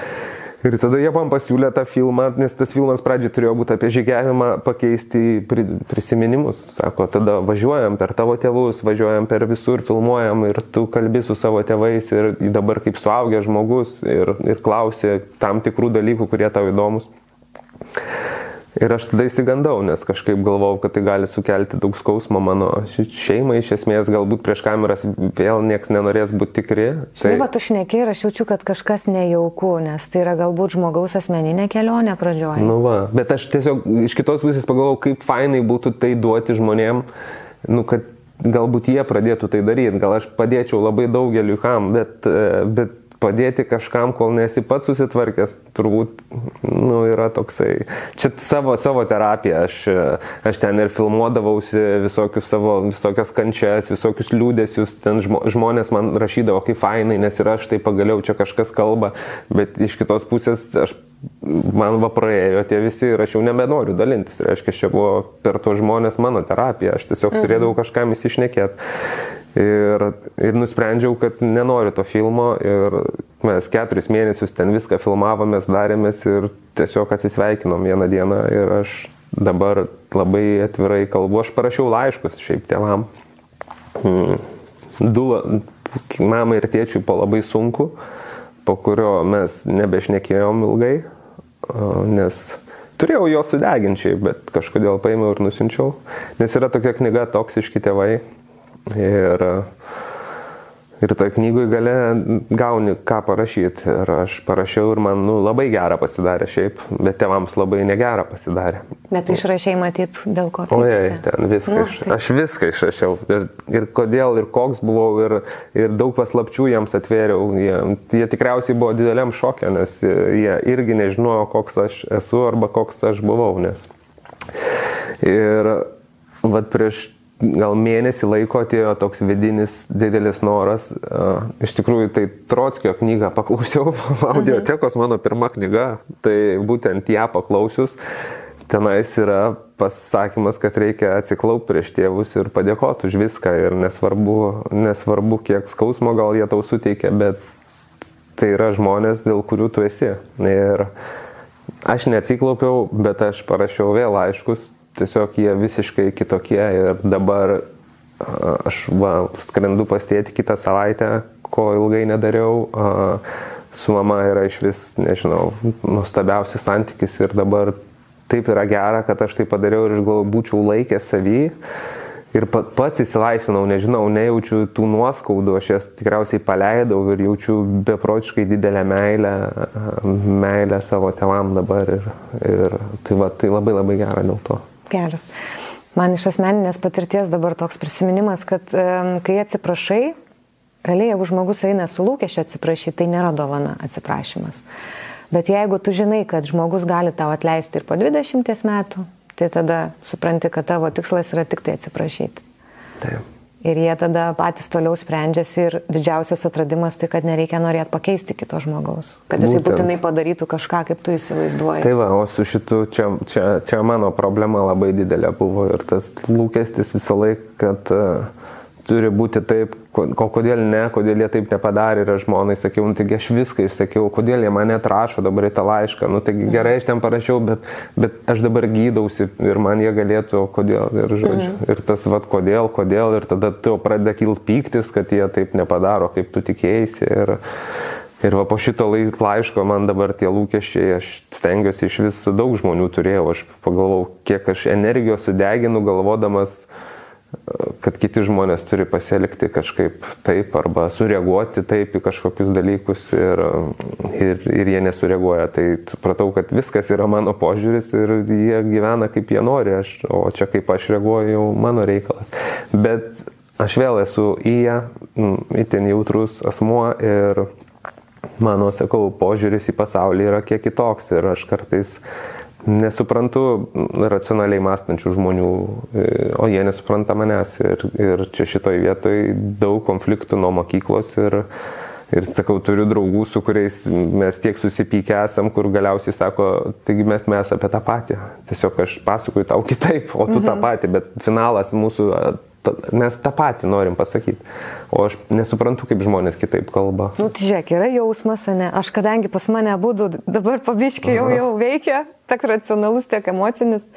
Ir tada jie man pasiūlė tą filmą, nes tas filmas pradžiai turėjo būti apie žygiavimą, pakeisti į prisiminimus. Sako, tada važiuojam per tavo tėvus, važiuojam per visur, filmuojam ir tu kalbi su savo tėvais ir dabar kaip suaugęs žmogus ir, ir klausi tam tikrų dalykų, kurie tau įdomus. Ir aš tada įsigandau, nes kažkaip galvojau, kad tai gali sukelti daug skausmo mano šeimai, iš esmės galbūt prieš kameras vėl niekas nenorės būti tikri. Tai va, tu šneki ir aš jaučiu, kad kažkas nejauku, nes tai yra galbūt žmogaus asmeninė kelionė pradžioje. Nu va, bet aš tiesiog iš kitos pusės pagalvojau, kaip fainai būtų tai duoti žmonėm, nu, kad galbūt jie pradėtų tai daryti, gal aš padėčiau labai daugeliu kam, bet, bet padėti kažkam, kol nesi pats susitvarkęs, turbūt nu, yra toksai. Čia savo, savo terapija, aš, aš ten ir filmuodavausi visokius savo, visokias kančias, visokius liūdėsius, ten žmonės man rašydavo, kaip fainai, nes ir aš tai pagaliau čia kažkas kalba, bet iš kitos pusės aš man va praėjo tie visi ir aš jau nebenoriu dalintis. Reiškia, čia buvo per to žmonės mano terapija, aš tiesiog mhm. turėdavau kažkam įsišnekėti. Ir, ir nusprendžiau, kad nenoriu to filmo ir mes keturis mėnesius ten viską filmavomės, darėmės ir tiesiog atsisveikinom vieną dieną ir aš dabar labai atvirai kalbu. Aš parašiau laiškus šiaip tėvam. Hmm. Du, mamai ir tėčiui po labai sunku, po kurio mes nebešnekėjom ilgai, nes turėjau jo sudeginčiai, bet kažkodėl paėmiau ir nusinčiau. Nes yra tokia knyga Toksiški tėvai Ir, ir toj knygui gale gauni ką parašyti. Ir aš parašiau ir man nu, labai gerą pasidarė šiaip, bet tėvams labai negerą pasidarė. Bet išrašiai matyt dėl ko. O jei, ten viską, nu, iš, aš viską išrašiau. Ir, ir kodėl, ir koks buvau, ir, ir daug paslapčių jiems atvėriau. Jie, jie tikriausiai buvo dideliam šokė, nes jie irgi nežinojo, koks aš esu arba koks aš buvau. Nes. Ir vad prieš gal mėnesį laiko atėjo toks vidinis didelis noras. Iš tikrųjų, tai Trotskio knygą paklausiau, (laughs) audiotekos mano pirma knyga, tai būtent ją paklausius. Tenais yra pasakymas, kad reikia atsiklaupti prieš tėvus ir padėkoti už viską. Ir nesvarbu, nesvarbu, kiek skausmo gal jie tau suteikia, bet tai yra žmonės, dėl kurių tu esi. Ir aš neatsiklaupiau, bet aš parašiau vėl laiškus tiesiog jie visiškai kitokie ir dabar aš va, skrendu pas tėti kitą savaitę, ko ilgai nedariau. Su mama yra iš vis, nežinau, nuostabiausias santykis ir dabar taip yra gera, kad aš tai padariau ir aš galvoju, būčiau laikęs savį. Ir pats įsilaisvinau, nežinau, nejaučiu tų nuoskaudų, aš jas tikriausiai paleidau ir jaučiu beprotiškai didelę meilę, meilę savo tevam dabar. Ir, ir tai, va, tai labai labai gera dėl to geras. Man iš asmeninės patirties dabar toks prisiminimas, kad kai atsiprašai, realiai jeigu žmogus eina su lūkesčiu atsiprašyti, tai nėra dovana atsiprašymas. Bet jeigu tu žinai, kad žmogus gali tau atleisti ir po 20 metų, tai tada supranti, kad tavo tikslas yra tik tai atsiprašyti. Taip. Ir jie tada patys toliau sprendžiasi ir didžiausias atradimas tai, kad nereikia norėti pakeisti kito žmogaus. Kad jisai Būtent. būtinai padarytų kažką, kaip tu įsivaizduoji. Tai va, o su šitu čia, čia, čia mano problema labai didelė buvo ir tas lūkestis visą laiką, kad uh, turi būti taip, o kodėl ne, kodėl jie taip nepadarė ir aš žmonai sakiau, nu, taigi aš viską išsakiau, kodėl jie mane atrašo dabar į tą laišką, nu taigi gerai aš ten parašiau, bet, bet aš dabar gydausi ir man jie galėtų, kodėl ir žodžiu. Mhm. Ir tas vad kodėl, kodėl ir tada tu pradeda kilt pyktis, kad jie taip nepadaro, kaip tu tikėjai. Ir, ir va po šito laiško man dabar tie lūkesčiai, aš stengiuosi iš vis su daug žmonių turėjau, aš pagalvojau, kiek aš energijos sudeginu galvodamas, uh, kad kiti žmonės turi pasielgti kažkaip taip arba sureaguoti taip į kažkokius dalykus ir, ir, ir jie nesureaguoja. Tai supratau, kad viskas yra mano požiūris ir jie gyvena kaip jie nori, aš, o čia kaip aš reaguoju jau mano reikalas. Bet aš vėl esu į ją, itin jautrus asmuo ir mano, sakau, požiūris į pasaulį yra kiek kitoks ir aš kartais nesuprantu racionaliai mąstančių žmonių, e, o jie nesupranta manęs. Ir, ir čia šitoj vietoj daug konfliktų nuo mokyklos ir, ir sakau, turiu draugų, su kuriais mes tiek susipykę esam, kur galiausiai sako, taigi mes, mes apie tą patį. Tiesiog aš pasakoju tau kitaip, o tu mhm. tą patį, bet finalas mūsų mes tą patį norim pasakyti. O aš nesuprantu, kaip žmonės kitaip kalba. Nu, tai žiūrėk, yra jausmas, ne? Aš kadangi pas mane būdu dabar pabiškai jau, jau veikia, tiek racionalus, tiek emocinis.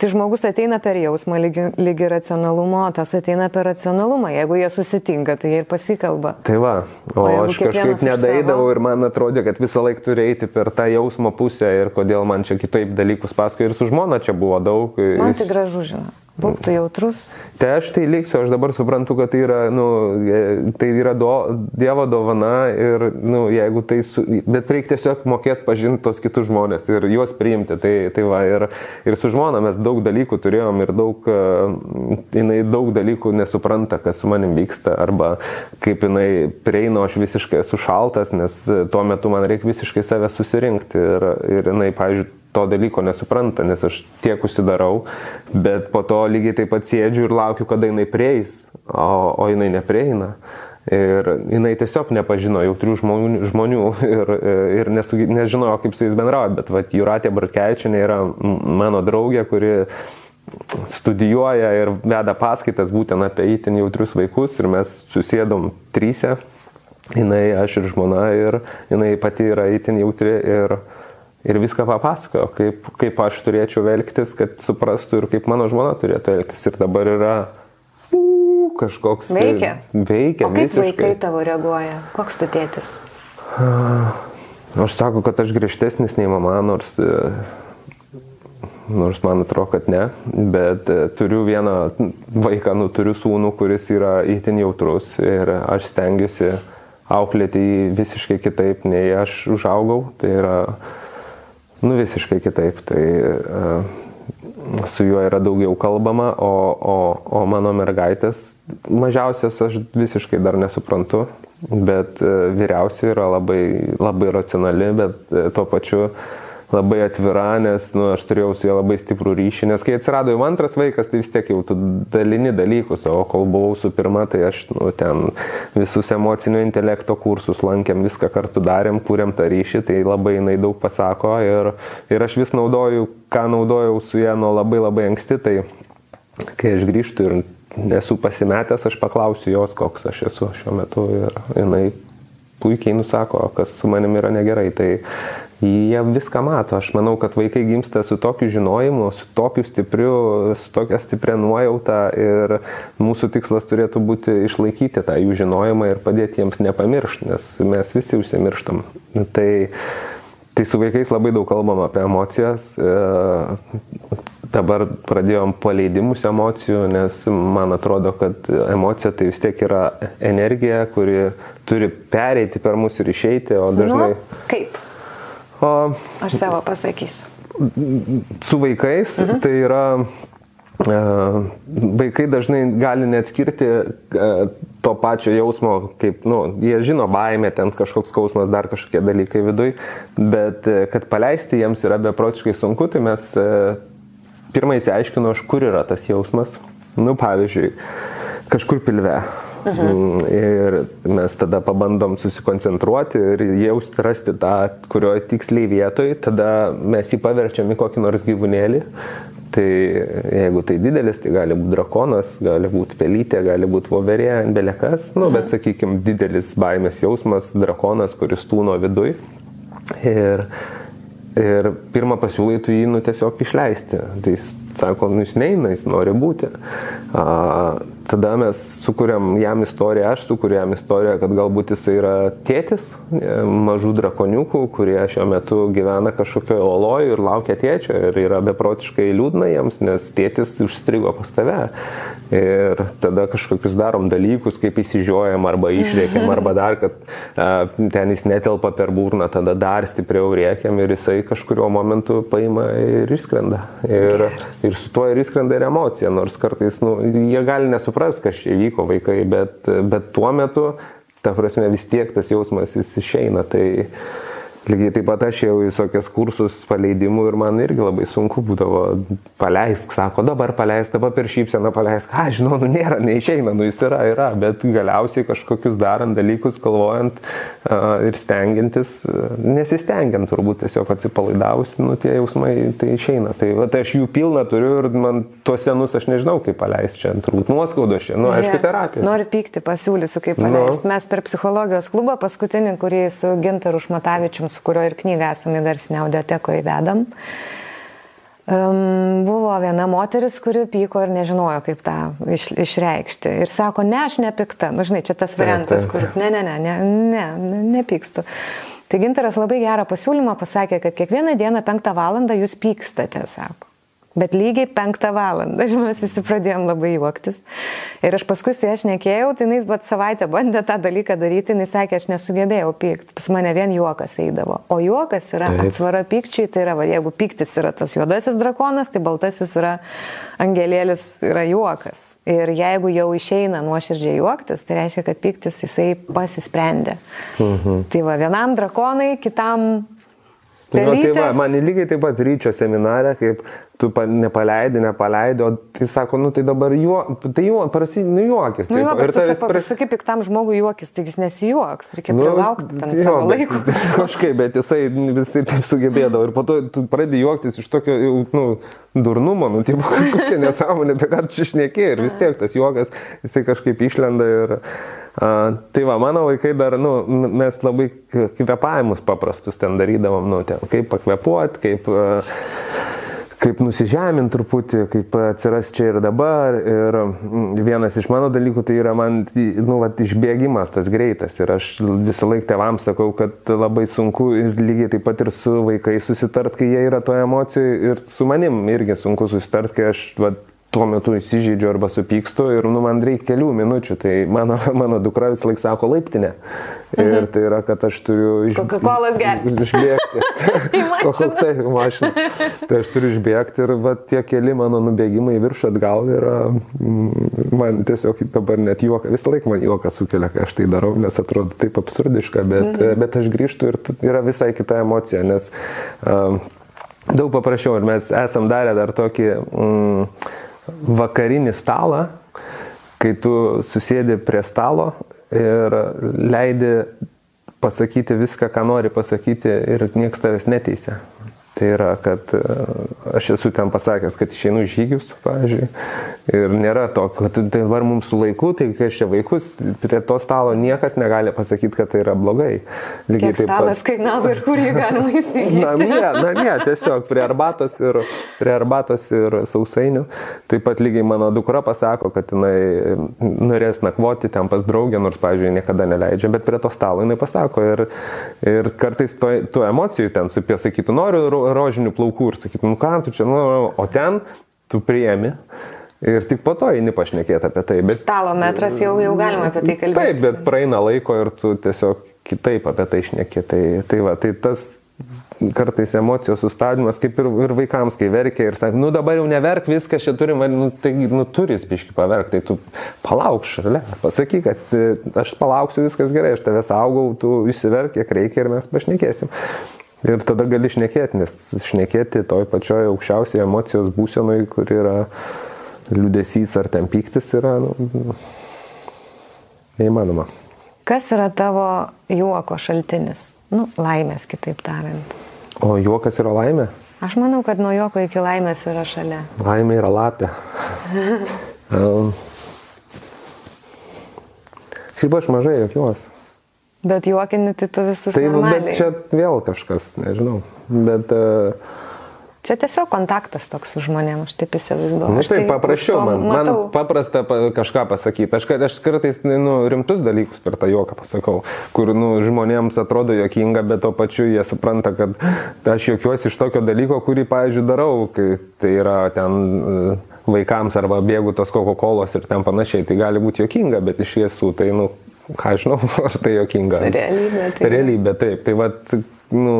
Tai žmogus ateina per jausmą lygi, lygi racionalumo, tas ateina per racionalumą. Jeigu jie susitinka, tai jie ir pasikalba. Tai va, o, o aš kažkaip nedaidavau ir man atrodė, kad visą laiką turi eiti per tą jausmo pusę ir kodėl man čia kitaip dalykus pasakoja ir su žmona čia buvo daug. Man tai gražu, žinai. Būk tu jautrus. Tai aš tai liksiu, aš dabar suprantu, kad tai yra, nu, e, tai yra do, Dievo dovana ir, nu, jeigu tai, su, bet reikia tiesiog mokėti pažinti tos kitus žmonės ir juos priimti. Tai, tai va, ir, ir su žmona mes daug dalykų turėjom ir daug, uh, jinai daug dalykų nesupranta, kas su manim vyksta arba kaip jinai prieina, aš visiškai esu šaltas, nes tuo metu man reikia visiškai save susirinkti ir, ir jinai, pavyzdžiui, to dalyko nesupranta, nes aš tiek užsidarau, bet po to lygiai taip pat sėdžiu ir laukiu, kada jinai prieis, o, o jinai neprieina. Ir jinai tiesiog nepažino jautrių žmonių, žmonių ir, ir nesu, nežinojo, kaip su jais bendrauti, bet vat, Juratė Bartkevičinė yra mano draugė, kuri studijuoja ir veda paskaitas būtent apie įtin jautrius vaikus ir mes susėdom trysia, jinai, aš ir žmona ir jinai pati yra įtin jautri ir, ir viską papasakojo, kaip, kaip aš turėčiau elgtis, kad suprastų ir kaip mano žmona turėtų elgtis. Ir dabar yra kažkoks... Veikia. Veikia. O kaip visiškai. vaikai tavo reaguoja? Koks tu tėtis? Aš sakau, kad aš griežtesnis nei mama, nors, nors man atrodo, kad ne, bet turiu vieną vaiką, nu turiu sūnų, kuris yra įtin jautrus ir aš stengiuosi auklėti jį visiškai kitaip, nei aš užaugau. Tai yra nu, visiškai kitaip. Tai su juo yra daugiau kalbama, o, o, o mano mergaitės mažiausias aš visiškai dar nesuprantu, bet uh, vyriausia yra labai, labai racionali, bet uh, tuo pačiu labai atvira, nes nu, aš turėjau su juo labai stiprų ryšį, nes kai atsirado jau antras vaikas, tai vis tiek jau tu dalini dalykus, o kol buvau su pirma, tai aš nu, ten visus emocinio intelekto kursus lankėm, viską kartu darėm, kūrėm tą ryšį, tai labai jinai daug pasako ir, ir aš vis naudoju, ką naudojau su ją nuo labai labai anksti, tai kai aš grįžtu ir esu pasimetęs, aš paklausiu jos, koks aš esu šiuo metu ir jinai puikiai nusako, kas su manimi yra negerai. Tai jie viską mato. Aš manau, kad vaikai gimsta su tokiu žinojimu, su tokiu stipriu, su tokia stipria nuojauta ir mūsų tikslas turėtų būti išlaikyti tą jų žinojimą ir padėti jiems nepamiršti, nes mes visi užsimirštam. Tai, tai su vaikais labai daug kalbam apie emocijas. Dabar pradėjom paleidimus emocijų, nes man atrodo, kad emocija tai vis tiek yra energija, kuri turi pereiti per mus ir išeiti, o dažnai... Nu, kaip? O, Aš savo pasakysiu. Su vaikais mhm. tai yra Vaikai dažnai gali neatskirti to pačio jausmo, kaip, nu, jie žino baimę, ten kažkoks skausmas, dar kažkokie dalykai viduj, bet kad paleisti jiems yra beprotiškai sunku, tai mes pirmai įsiaiškinu, aš kur yra tas jausmas. Nu, pavyzdžiui, kažkur pilve Mhm. Ir mes tada pabandom susikoncentruoti ir jausti, rasti tą, kurioje tiksliai vietoje, tada mes jį paverčiam į kokį nors gyvūnėlį. Tai jeigu tai didelis, tai gali būti drakonas, gali būti pelytė, gali būti voverė, belekas, nu, bet mhm. sakykime, didelis baimės jausmas, drakonas, kuris tūno viduj. Ir, ir pirmą pasiūlai tu jį nu tiesiog išleisti. Tai jis sako, nu jis neina, jis nori būti. A, tada mes sukūrėm jam istoriją, aš sukūrėm jam istoriją, kad galbūt jis yra tėtis e, mažų drakoniukų, kurie šiuo metu gyvena kažkokioje oloje ir laukia tėčio ir yra beprotiškai liūdna jiems, nes tėtis užstrigo pas tave. Ir tada kažkokius darom dalykus, kaip įsižiojam arba išrėkiam, (laughs) arba dar, kad a, ten jis netelpa per burną, tada dar stipriau rėkiam ir jisai kažkurio momentu paima ir išskrenda. Ir, ir su tuo ir išskrenda ir emocija, nors kartais nu, jie gali nesuprasti supras, kas čia įvyko vaikai, bet, bet tuo metu, ta prasme, vis tiek tas jausmas jis išeina. Tai, Lygiai taip pat aš jau į visokias kursus paleidimų ir man irgi labai sunku būdavo paleisk, sako, dabar paleisk, dabar per šypseną paleisk, ką žinau, nu nėra, neišeina, nu jis yra, yra, bet galiausiai kažkokius darant dalykus, galvojant uh, ir stengiantis, uh, nesistengiant turbūt tiesiog atsipalaidavus, nu tie jausmai tai išeina. Tai va, tai aš jų pilną turiu ir man tuos senus aš nežinau, kaip paleisti čia, turbūt nuoskaudo čia, nu aišku, terapija. Noriu pykti, pasiūlysiu, kaip paleisti. Nu. Mes per psichologijos klubą paskutinį, kurį su Gintaru Šmatavičium su kurio ir knygą esame garsinę audiotekoje įvedam. Um, buvo viena moteris, kuri pyko ir nežinojo, kaip tą iš, išreikšti. Ir sako, ne, aš nepikta. Nu, žinai, čia tas variantas, kur ne, ne, ne, ne, ne, ne nepykstu. Tai gintaras labai gerą pasiūlymą pasakė, kad kiekvieną dieną penktą valandą jūs pykstate, sako. Bet lygiai penktą valandą mes visi pradėjom labai juoktis. Ir aš paskui su ja šnekėjau, tai jinai bet savaitę bandė tą dalyką daryti, jinai sakė, aš nesugebėjau pykti, pas mane vien juokas eidavo. O juokas yra Taip. atsvara pykčiai, tai yra, va, jeigu pyktis yra tas juodasis drakonas, tai baltasis yra angelėlis, yra juokas. Ir jeigu jau išeina nuoširdžiai juoktis, tai reiškia, kad pyktis jisai pasisprendė. Mhm. Tai va, vienam drakonai, kitam Na, nu, tai va, man lygiai taip pat ryčio seminarė, kaip tu nepaleidi, nepaleidi, o tai sako, nu tai dabar juo, tai juo, prasi, nu juokis. Nu, juokis, ir tavęs pras... Sakai, piktam žmogui juokis, taigi jis nesijuoks, reikia nu, laukti tam jo, savo laiko. (laughs) Kažkaip, bet jisai visai taip sugebėdavo ir po to tu pradedi juoktis iš tokio, nu, durnumo, nu, tai (laughs) kokia nesąmonė, apie ką tu čia šnekėjai ir vis tiek tas juokas, jisai kažkaip išlenda ir... Uh, tai va, mano vaikai dar, nu, mes labai kvepavimus paprastus ten darydavom, nu, ten, kaip pakvepuoti, kaip... Uh, kaip nusižeminti truputį, kaip atsiras čia ir dabar. Ir mm, vienas iš mano dalykų tai yra man, nu, va, išbėgimas tas greitas. Ir aš visą laiką tevams sakau, kad labai sunku ir lygiai taip pat ir su vaikais susitart, kai jie yra toje emocijoje. Ir su manim irgi sunku susitart, kai aš va, tuo metu įsižeidžiu arba supykstu ir nu, man reikia kelių minučių. Tai mano, (laughs) mano dukra vis laik sako laiptinė. Ir mhm. tai yra, kad aš turiu iš... Coca-Cola gerti. (laughs) Išbėgti. (laughs) Taip, mašina. Tai aš turiu išbėgti ir va, tie keli mano nubėgimai viršų atgal yra, mm, man tiesiog dabar net juoka, visą laiką man juoka sukelia, kai aš tai darau, nes atrodo taip absurdiška, bet, mhm. bet aš grįžtu ir yra visai kita emocija, nes um, daug paprasčiau ir mes esam darę dar tokį... Mm, vakarinį stalą, kai tu susėdi prie stalo ir leidi pasakyti viską, ką nori pasakyti ir niekas tavęs neteisia. Tai yra, kad e, aš esu ten pasakęs, kad išeinu žygius, pavyzdžiui, ir nėra to, kad tai dabar mums su laiku, tai kai aš čia vaikus, prie to stalo niekas negali pasakyti, kad tai yra blogai. Lygiai Kiek taip pat. Stalas kainavo ir kur jį galima (laughs) įsigyti. namie, namie, tiesiog prie arbatos, ir, prie arbatos ir sausainių. Taip pat lygiai mano dukra pasako, kad jinai norės nakvoti ten pas draugę, nors, pavyzdžiui, niekada neleidžia, bet prie to stalo jinai pasako. Ir, ir kartais tų emocijų ten supė sakytų, noriu rožinių plaukų ir sakytum, nu ką tu čia, nu, o ten tu priemi. Ir tik po to eini pašnekėti apie tai. Bet, Stalo metras jau, jau galima apie tai kalbėti. Taip, bet praeina laiko ir tu tiesiog kitaip apie tai šneki. Tai, tai, va, tai tas kartais emocijos sustabdymas, kaip ir, ir vaikams, kai verkia ir sako, nu dabar jau neverk, viskas čia turim, nu, tai nu, turis biški paverk, tai tu palauk šalia, pasakyk, kad aš palauksiu, viskas gerai, aš tave saugau, tu išsiverk, kiek reikia ir mes pašnekėsim. Ir tada gali šnekėti, nes šnekėti toj pačioj aukščiausiai emocijos būsenoj, kur yra liūdėsys ar ten pyktis, yra nu, neįmanoma. Kas yra tavo juoko šaltinis? Nu, laimės, kitaip tariant. O juokas yra laimė? Aš manau, kad nuo juoko iki laimės yra šalia. Laimė yra lapė. (laughs) um, šiaip aš mažai jokiuos. Bet juokinti tai tu visus. Tai, normaliai. bet čia vėl kažkas, nežinau. Bet... Uh, Čia tiesiog kontaktas toks su žmonėmis, aš taip įsivaizduoju. Na nu, taip, paprasčiau man. Matau. Man paprasta pa, kažką pasakyti. Aš, aš kartais nu, rimtus dalykus per tą juoką pasakau, kur nu, žmonėms atrodo jokinga, bet tuo pačiu jie supranta, kad aš juokiuosi iš tokio dalyko, kurį, pavyzdžiui, darau, kai tai yra ten e, vaikams arba bėgu tos Coca-Cola ir ten panašiai. Tai gali būti jokinga, bet iš tiesų tai, nu, ką žinau, (laughs) ar tai jokinga. Realybė. Tai... Realybė, taip. Tai vat, nu,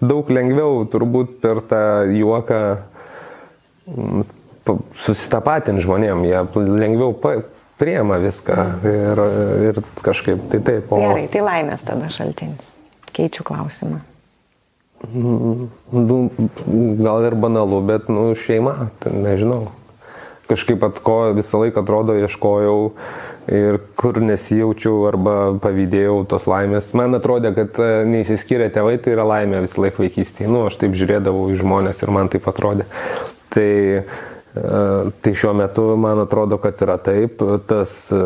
daug lengviau turbūt per tą juoką mm, susitapatinti žmonėm, jie lengviau pa, priema viską ir, ir kažkaip tai taip. O... Gerai, tai laimės tada šaltinis. Keičiu klausimą. Nu, gal ir banalu, bet, nu, šeima, nežinau. Kažkaip at ko visą laiką atrodo ieškojau ir kur nesijaučiau arba pavydėjau tos laimės. Man atrodė, kad e, neįsiskyrę tėvai tai yra laimė visą laiką vaikystėje. Nu, aš taip žiūrėdavau į žmonės ir man taip atrodė. Tai, e, tai šiuo metu man atrodo, kad yra taip. Tas e,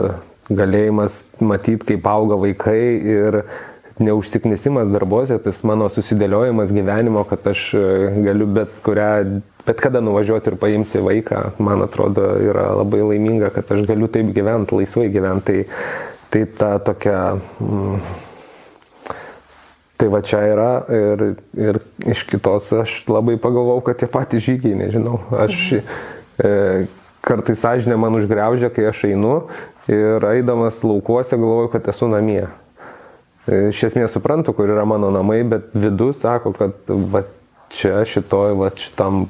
galėjimas matyti, kaip auga vaikai ir neužsiknisimas darbuose, tas mano susidėliojimas gyvenimo, kad aš galiu bet kurią bet kada nuvažiuoti ir paimti vaiką, man atrodo, yra labai laiminga, kad aš galiu taip gyventi, laisvai gyventi. Tai, tai ta tokia... Mm, Tai va čia yra ir, ir iš kitos aš labai pagalvojau, kad tie patys žygiai, nežinau, aš e, kartais sąžinė man užgreužia, kai aš einu ir eidamas laukuose galvoju, kad esu namie. E, iš esmės suprantu, kur yra mano namai, bet vidus sako, kad va, čia šitoj, va, šitam,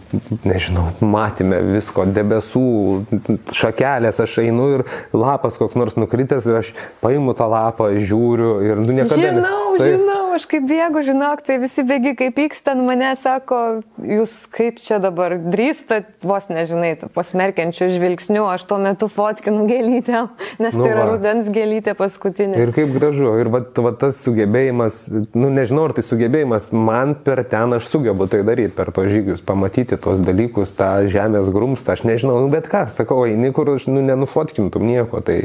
nežinau, matėme visko, debesų, šakelės, aš einu ir lapas koks nors nukritęs ir aš paimu tą lapą, žiūriu ir nu niekada... Žinau, ne... tai... žinau, aš kaip bėgu, žinok, tai visi bėgi kaip pyksta, nu mane sako, jūs kaip čia dabar drįstat, vos nežinai, pasmerkiančių žvilgsnių, aš tuo metu fotkinu gėlytę, nes nu, tai yra va. rudens gėlytė paskutinė. Ir kaip gražu, ir va, va tas sugebėjimas, nu nežinau, ar tai sugebėjimas, man per ten aš sugebu tai daryti per tos žygius, pamatyti tos dalykus, tą žemės grumstą, aš nežinau, nu, bet ką, sakau, eini, kur aš nu, nenufotkintum nieko. Tai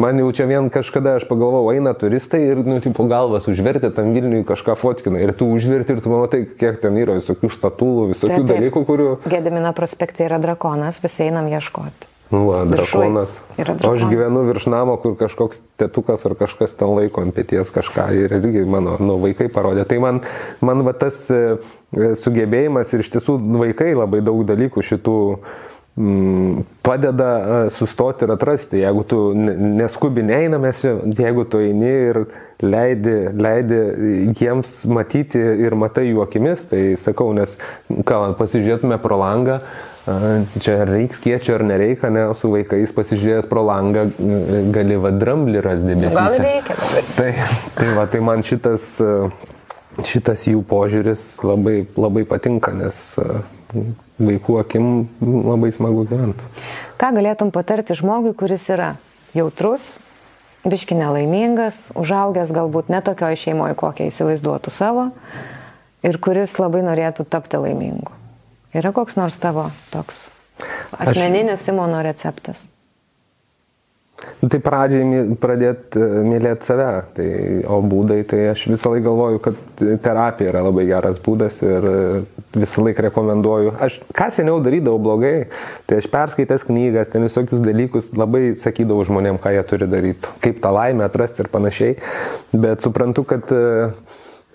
man jau čia vien kažkada aš pagalvojau, eina turistai ir, nu, tipo galvas užverti tam Vilniui kažką fotkina ir tu užverti ir tu matai, kiek ten yra visokių statulų, visokių taip, taip. dalykų, kurių... Gedimino prospekte yra drakonas, visi einam ieškoti. Nu, va, drakonas. O aš gyvenu virš namo, kur kažkoks tėtukas ar kažkas ten laiko ant pėties kažką ir irgi mano nu, vaikai parodė. Tai man, man va, tas e, sugebėjimas ir iš tiesų vaikai labai daug dalykų šitų mm, padeda e, sustoti ir atrasti. Jeigu tu neskubi neeinamės, jeigu tu eini ir leidi, leidi jiems matyti ir matai jų akimis, tai sakau, nes ką, pasižiūrėtume pro langą, Čia reiks kiečio ar nereikia, ne, su vaikais pasižiūrėjęs pro langą gali va dramblį rasti debesį. Gal reikia. Tai, tai, va, tai man šitas, šitas jų požiūris labai, labai patinka, nes vaikų akim labai smagu gyventi. Ką galėtum patarti žmogui, kuris yra jautrus, biški nelaimingas, užaugęs galbūt netokioj šeimoje, kokią įsivaizduotų savo ir kuris labai norėtų tapti laimingu? Yra koks nors tavo toks asmeninis Aš... Simono receptas? Tai pradžiai pradėti e, mylėti save, tai, o būdai, tai aš visą laiką galvoju, kad terapija yra labai geras būdas ir e, visą laiką rekomenduoju. Aš ką seniau darydavau blogai, tai aš perskaitęs knygas, ten visokius dalykus labai sakydavau žmonėm, ką jie turi daryti, kaip tą laimę atrasti ir panašiai, bet suprantu, kad e,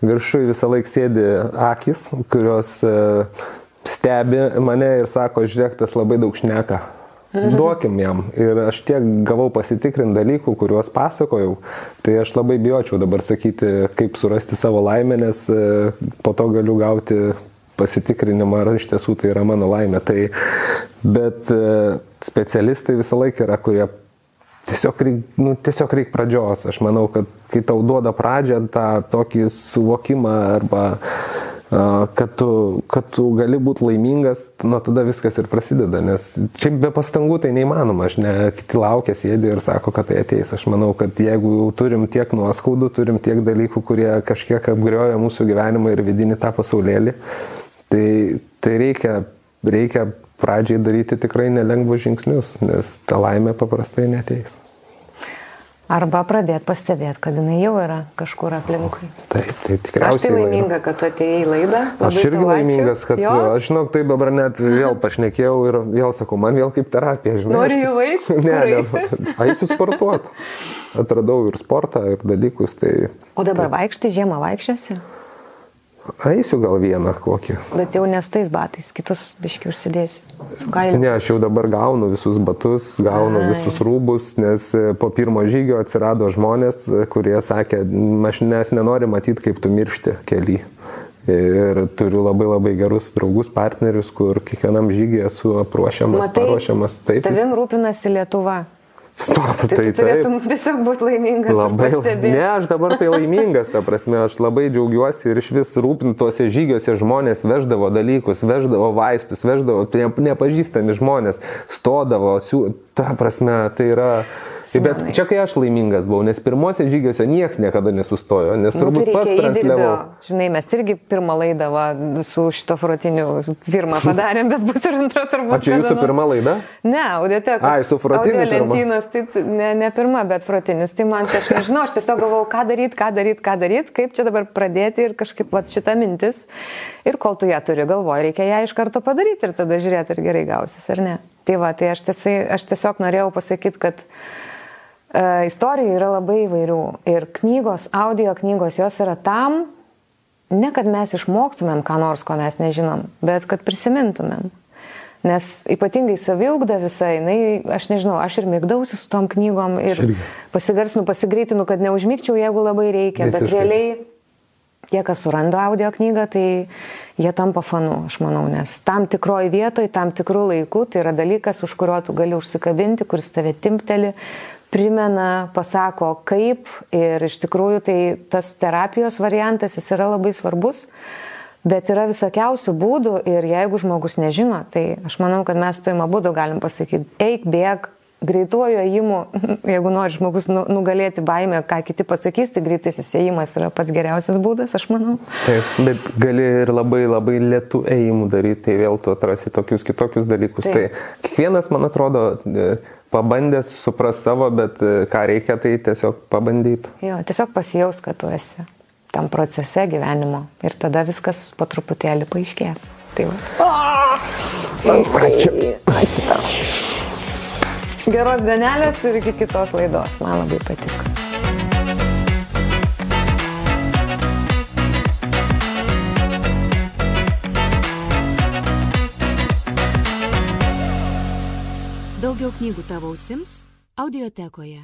viršui visą laiką sėdi akis, kurios stebi mane ir sako, žiūrėk, tas labai daug šneka. Duokim jam. Ir aš tiek gavau pasitikrinti dalykų, kuriuos pasakojau, tai aš labai bijočiau dabar sakyti, kaip surasti savo laimę, nes e, po to galiu gauti pasitikrinimą, ar iš tiesų tai yra mano laimė. Tai, bet e, specialistai visą laiką yra, kurie tiesiog reikia nu, tiesiog reik pradžios. Aš manau, kad kai tau duoda pradžią tą tokį suvokimą arba kad tu, kad tu gali būti laimingas, nuo tada viskas ir prasideda, nes čia be pastangų tai neįmanoma, aš ne, kiti laukia, sėdi ir sako, kad tai ateis. Aš manau, kad jeigu jau turim tiek nuoskaudų, turim tiek dalykų, kurie kažkiek apgrioja mūsų gyvenimą ir vidinį tą pasaulėlį, tai, tai reikia, reikia pradžiai daryti tikrai nelengvus žingsnius, nes ta laimė paprastai neteis. Arba pradėti pastebėti, kad jinai jau yra kažkur aplinkui. Taip, tai tikriausiai. Aš tai laiminga, kad tu atėjai į laidą. Aš irgi laimingas, kad, jo? aš žinok, tai dabar net vėl pašnekėjau ir vėl sakau, man vėl kaip terapija, žinai. Nori jų vaikų? (laughs) Ne, ne, (laughs) eisiu sportuoti. Atradau ir sportą, ir dalykus. Tai, o dabar tai... vaikštai žiemą vaikščiasi? Eisiu gal vieną kokį. Bet jau nes tais batais, kitus biški užsidėsi. Ne, aš jau dabar gaunu visus batus, gaunu Ai. visus rūbus, nes e, po pirmo žygio atsirado žmonės, e, kurie sakė, aš nes nenoriu matyti, kaip tu miršti keli. Ir turiu labai labai gerus draugus, partnerius, kur kiekvienam žygiai esu apruošiamas, Matai, paruošiamas. Taip, tavim rūpinasi Lietuva. Stop, tai, tai turėtum taip. tiesiog būti laimingas. Labai, ne, aš dabar tai laimingas, ta prasme, aš labai džiaugiuosi ir iš vis rūpintuose žygiuose žmonės veždavo dalykus, veždavo vaistus, veždavo ne, nepažįstami žmonės, stodavo, siū, ta prasme, tai yra Bet Simonai. čia kai aš laimingas buvau, nes pirmose žygiuose niekas niekada nesustojo, nes Nu, tai turbūt pats reikia įdirbio. transliavau. Žinai, mes irgi pirmą laidą va, su šito frotiniu pirmą padarėm, bet bus ir antra turbūt. O čia jūsų nors. pirma laida? Ne, audiotekos. Ai, su frotiniu lentynos, tai ne, ne pirma, bet frotinis. Tai man, tai aš nežinau, aš tiesiog galvojau, ką daryti, ką daryti, ką daryti, kaip čia dabar pradėti ir kažkaip va, šita mintis. Ir kol tu ją turi galvoje, reikia ją iš karto padaryti ir tada žiūrėti, ar gerai gausis, ar ne. Tai va, tai aš, tiesai, aš tiesiog norėjau pasakyti, kad e, istorijų yra labai įvairių. Ir knygos, audio knygos, jos yra tam, ne kad mes išmoktumėm ką nors, ko mes nežinom, bet kad prisimintumėm. Nes ypatingai saviugda visai, jinai, aš nežinau, aš ir mėgdausi su tom knygom ir Aš irgi. pasigarsinu, pasigreitinu, kad neužmygčiau, jeigu labai reikia, bet Visiškai. realiai tie, kas suranda audio knygą, tai jie tampa fanu, aš manau, nes tam tikroji vietoje, tam tikrų laikų, tai yra dalykas, už kurio tu gali užsikabinti, kuris tave timpteli, primena, pasako kaip ir iš tikrųjų tai tas terapijos variantas, jis yra labai svarbus. Bet yra visokiausių būdų ir jeigu žmogus nežino, tai aš manau, kad mes tuim abu galim pasakyti, eik, bėg, greituoju ėjimu, (laughs) jeigu nori žmogus nu- nugalėti baimę, ką kiti pasakys, tai greitasis ėjimas yra pats geriausias būdas, aš manau. Taip, bet gali ir labai labai lietų ėjimų daryti, tai vėl tu atrasi tokius kitokius dalykus. Taip. Tai kiekvienas, man atrodo, e, pabandęs supras savo, bet e, ką reikia, tai tiesiog pabandyti. Jo, tiesiog pasijaus, kad tu esi tam procese gyvenimo ir tada viskas po truputėlį paaiškės. Tai va. Ačiū. Geros dienelės ir iki kitos laidos. Man labai patiko. Daugiau knygų tavo ausims audiotekoje.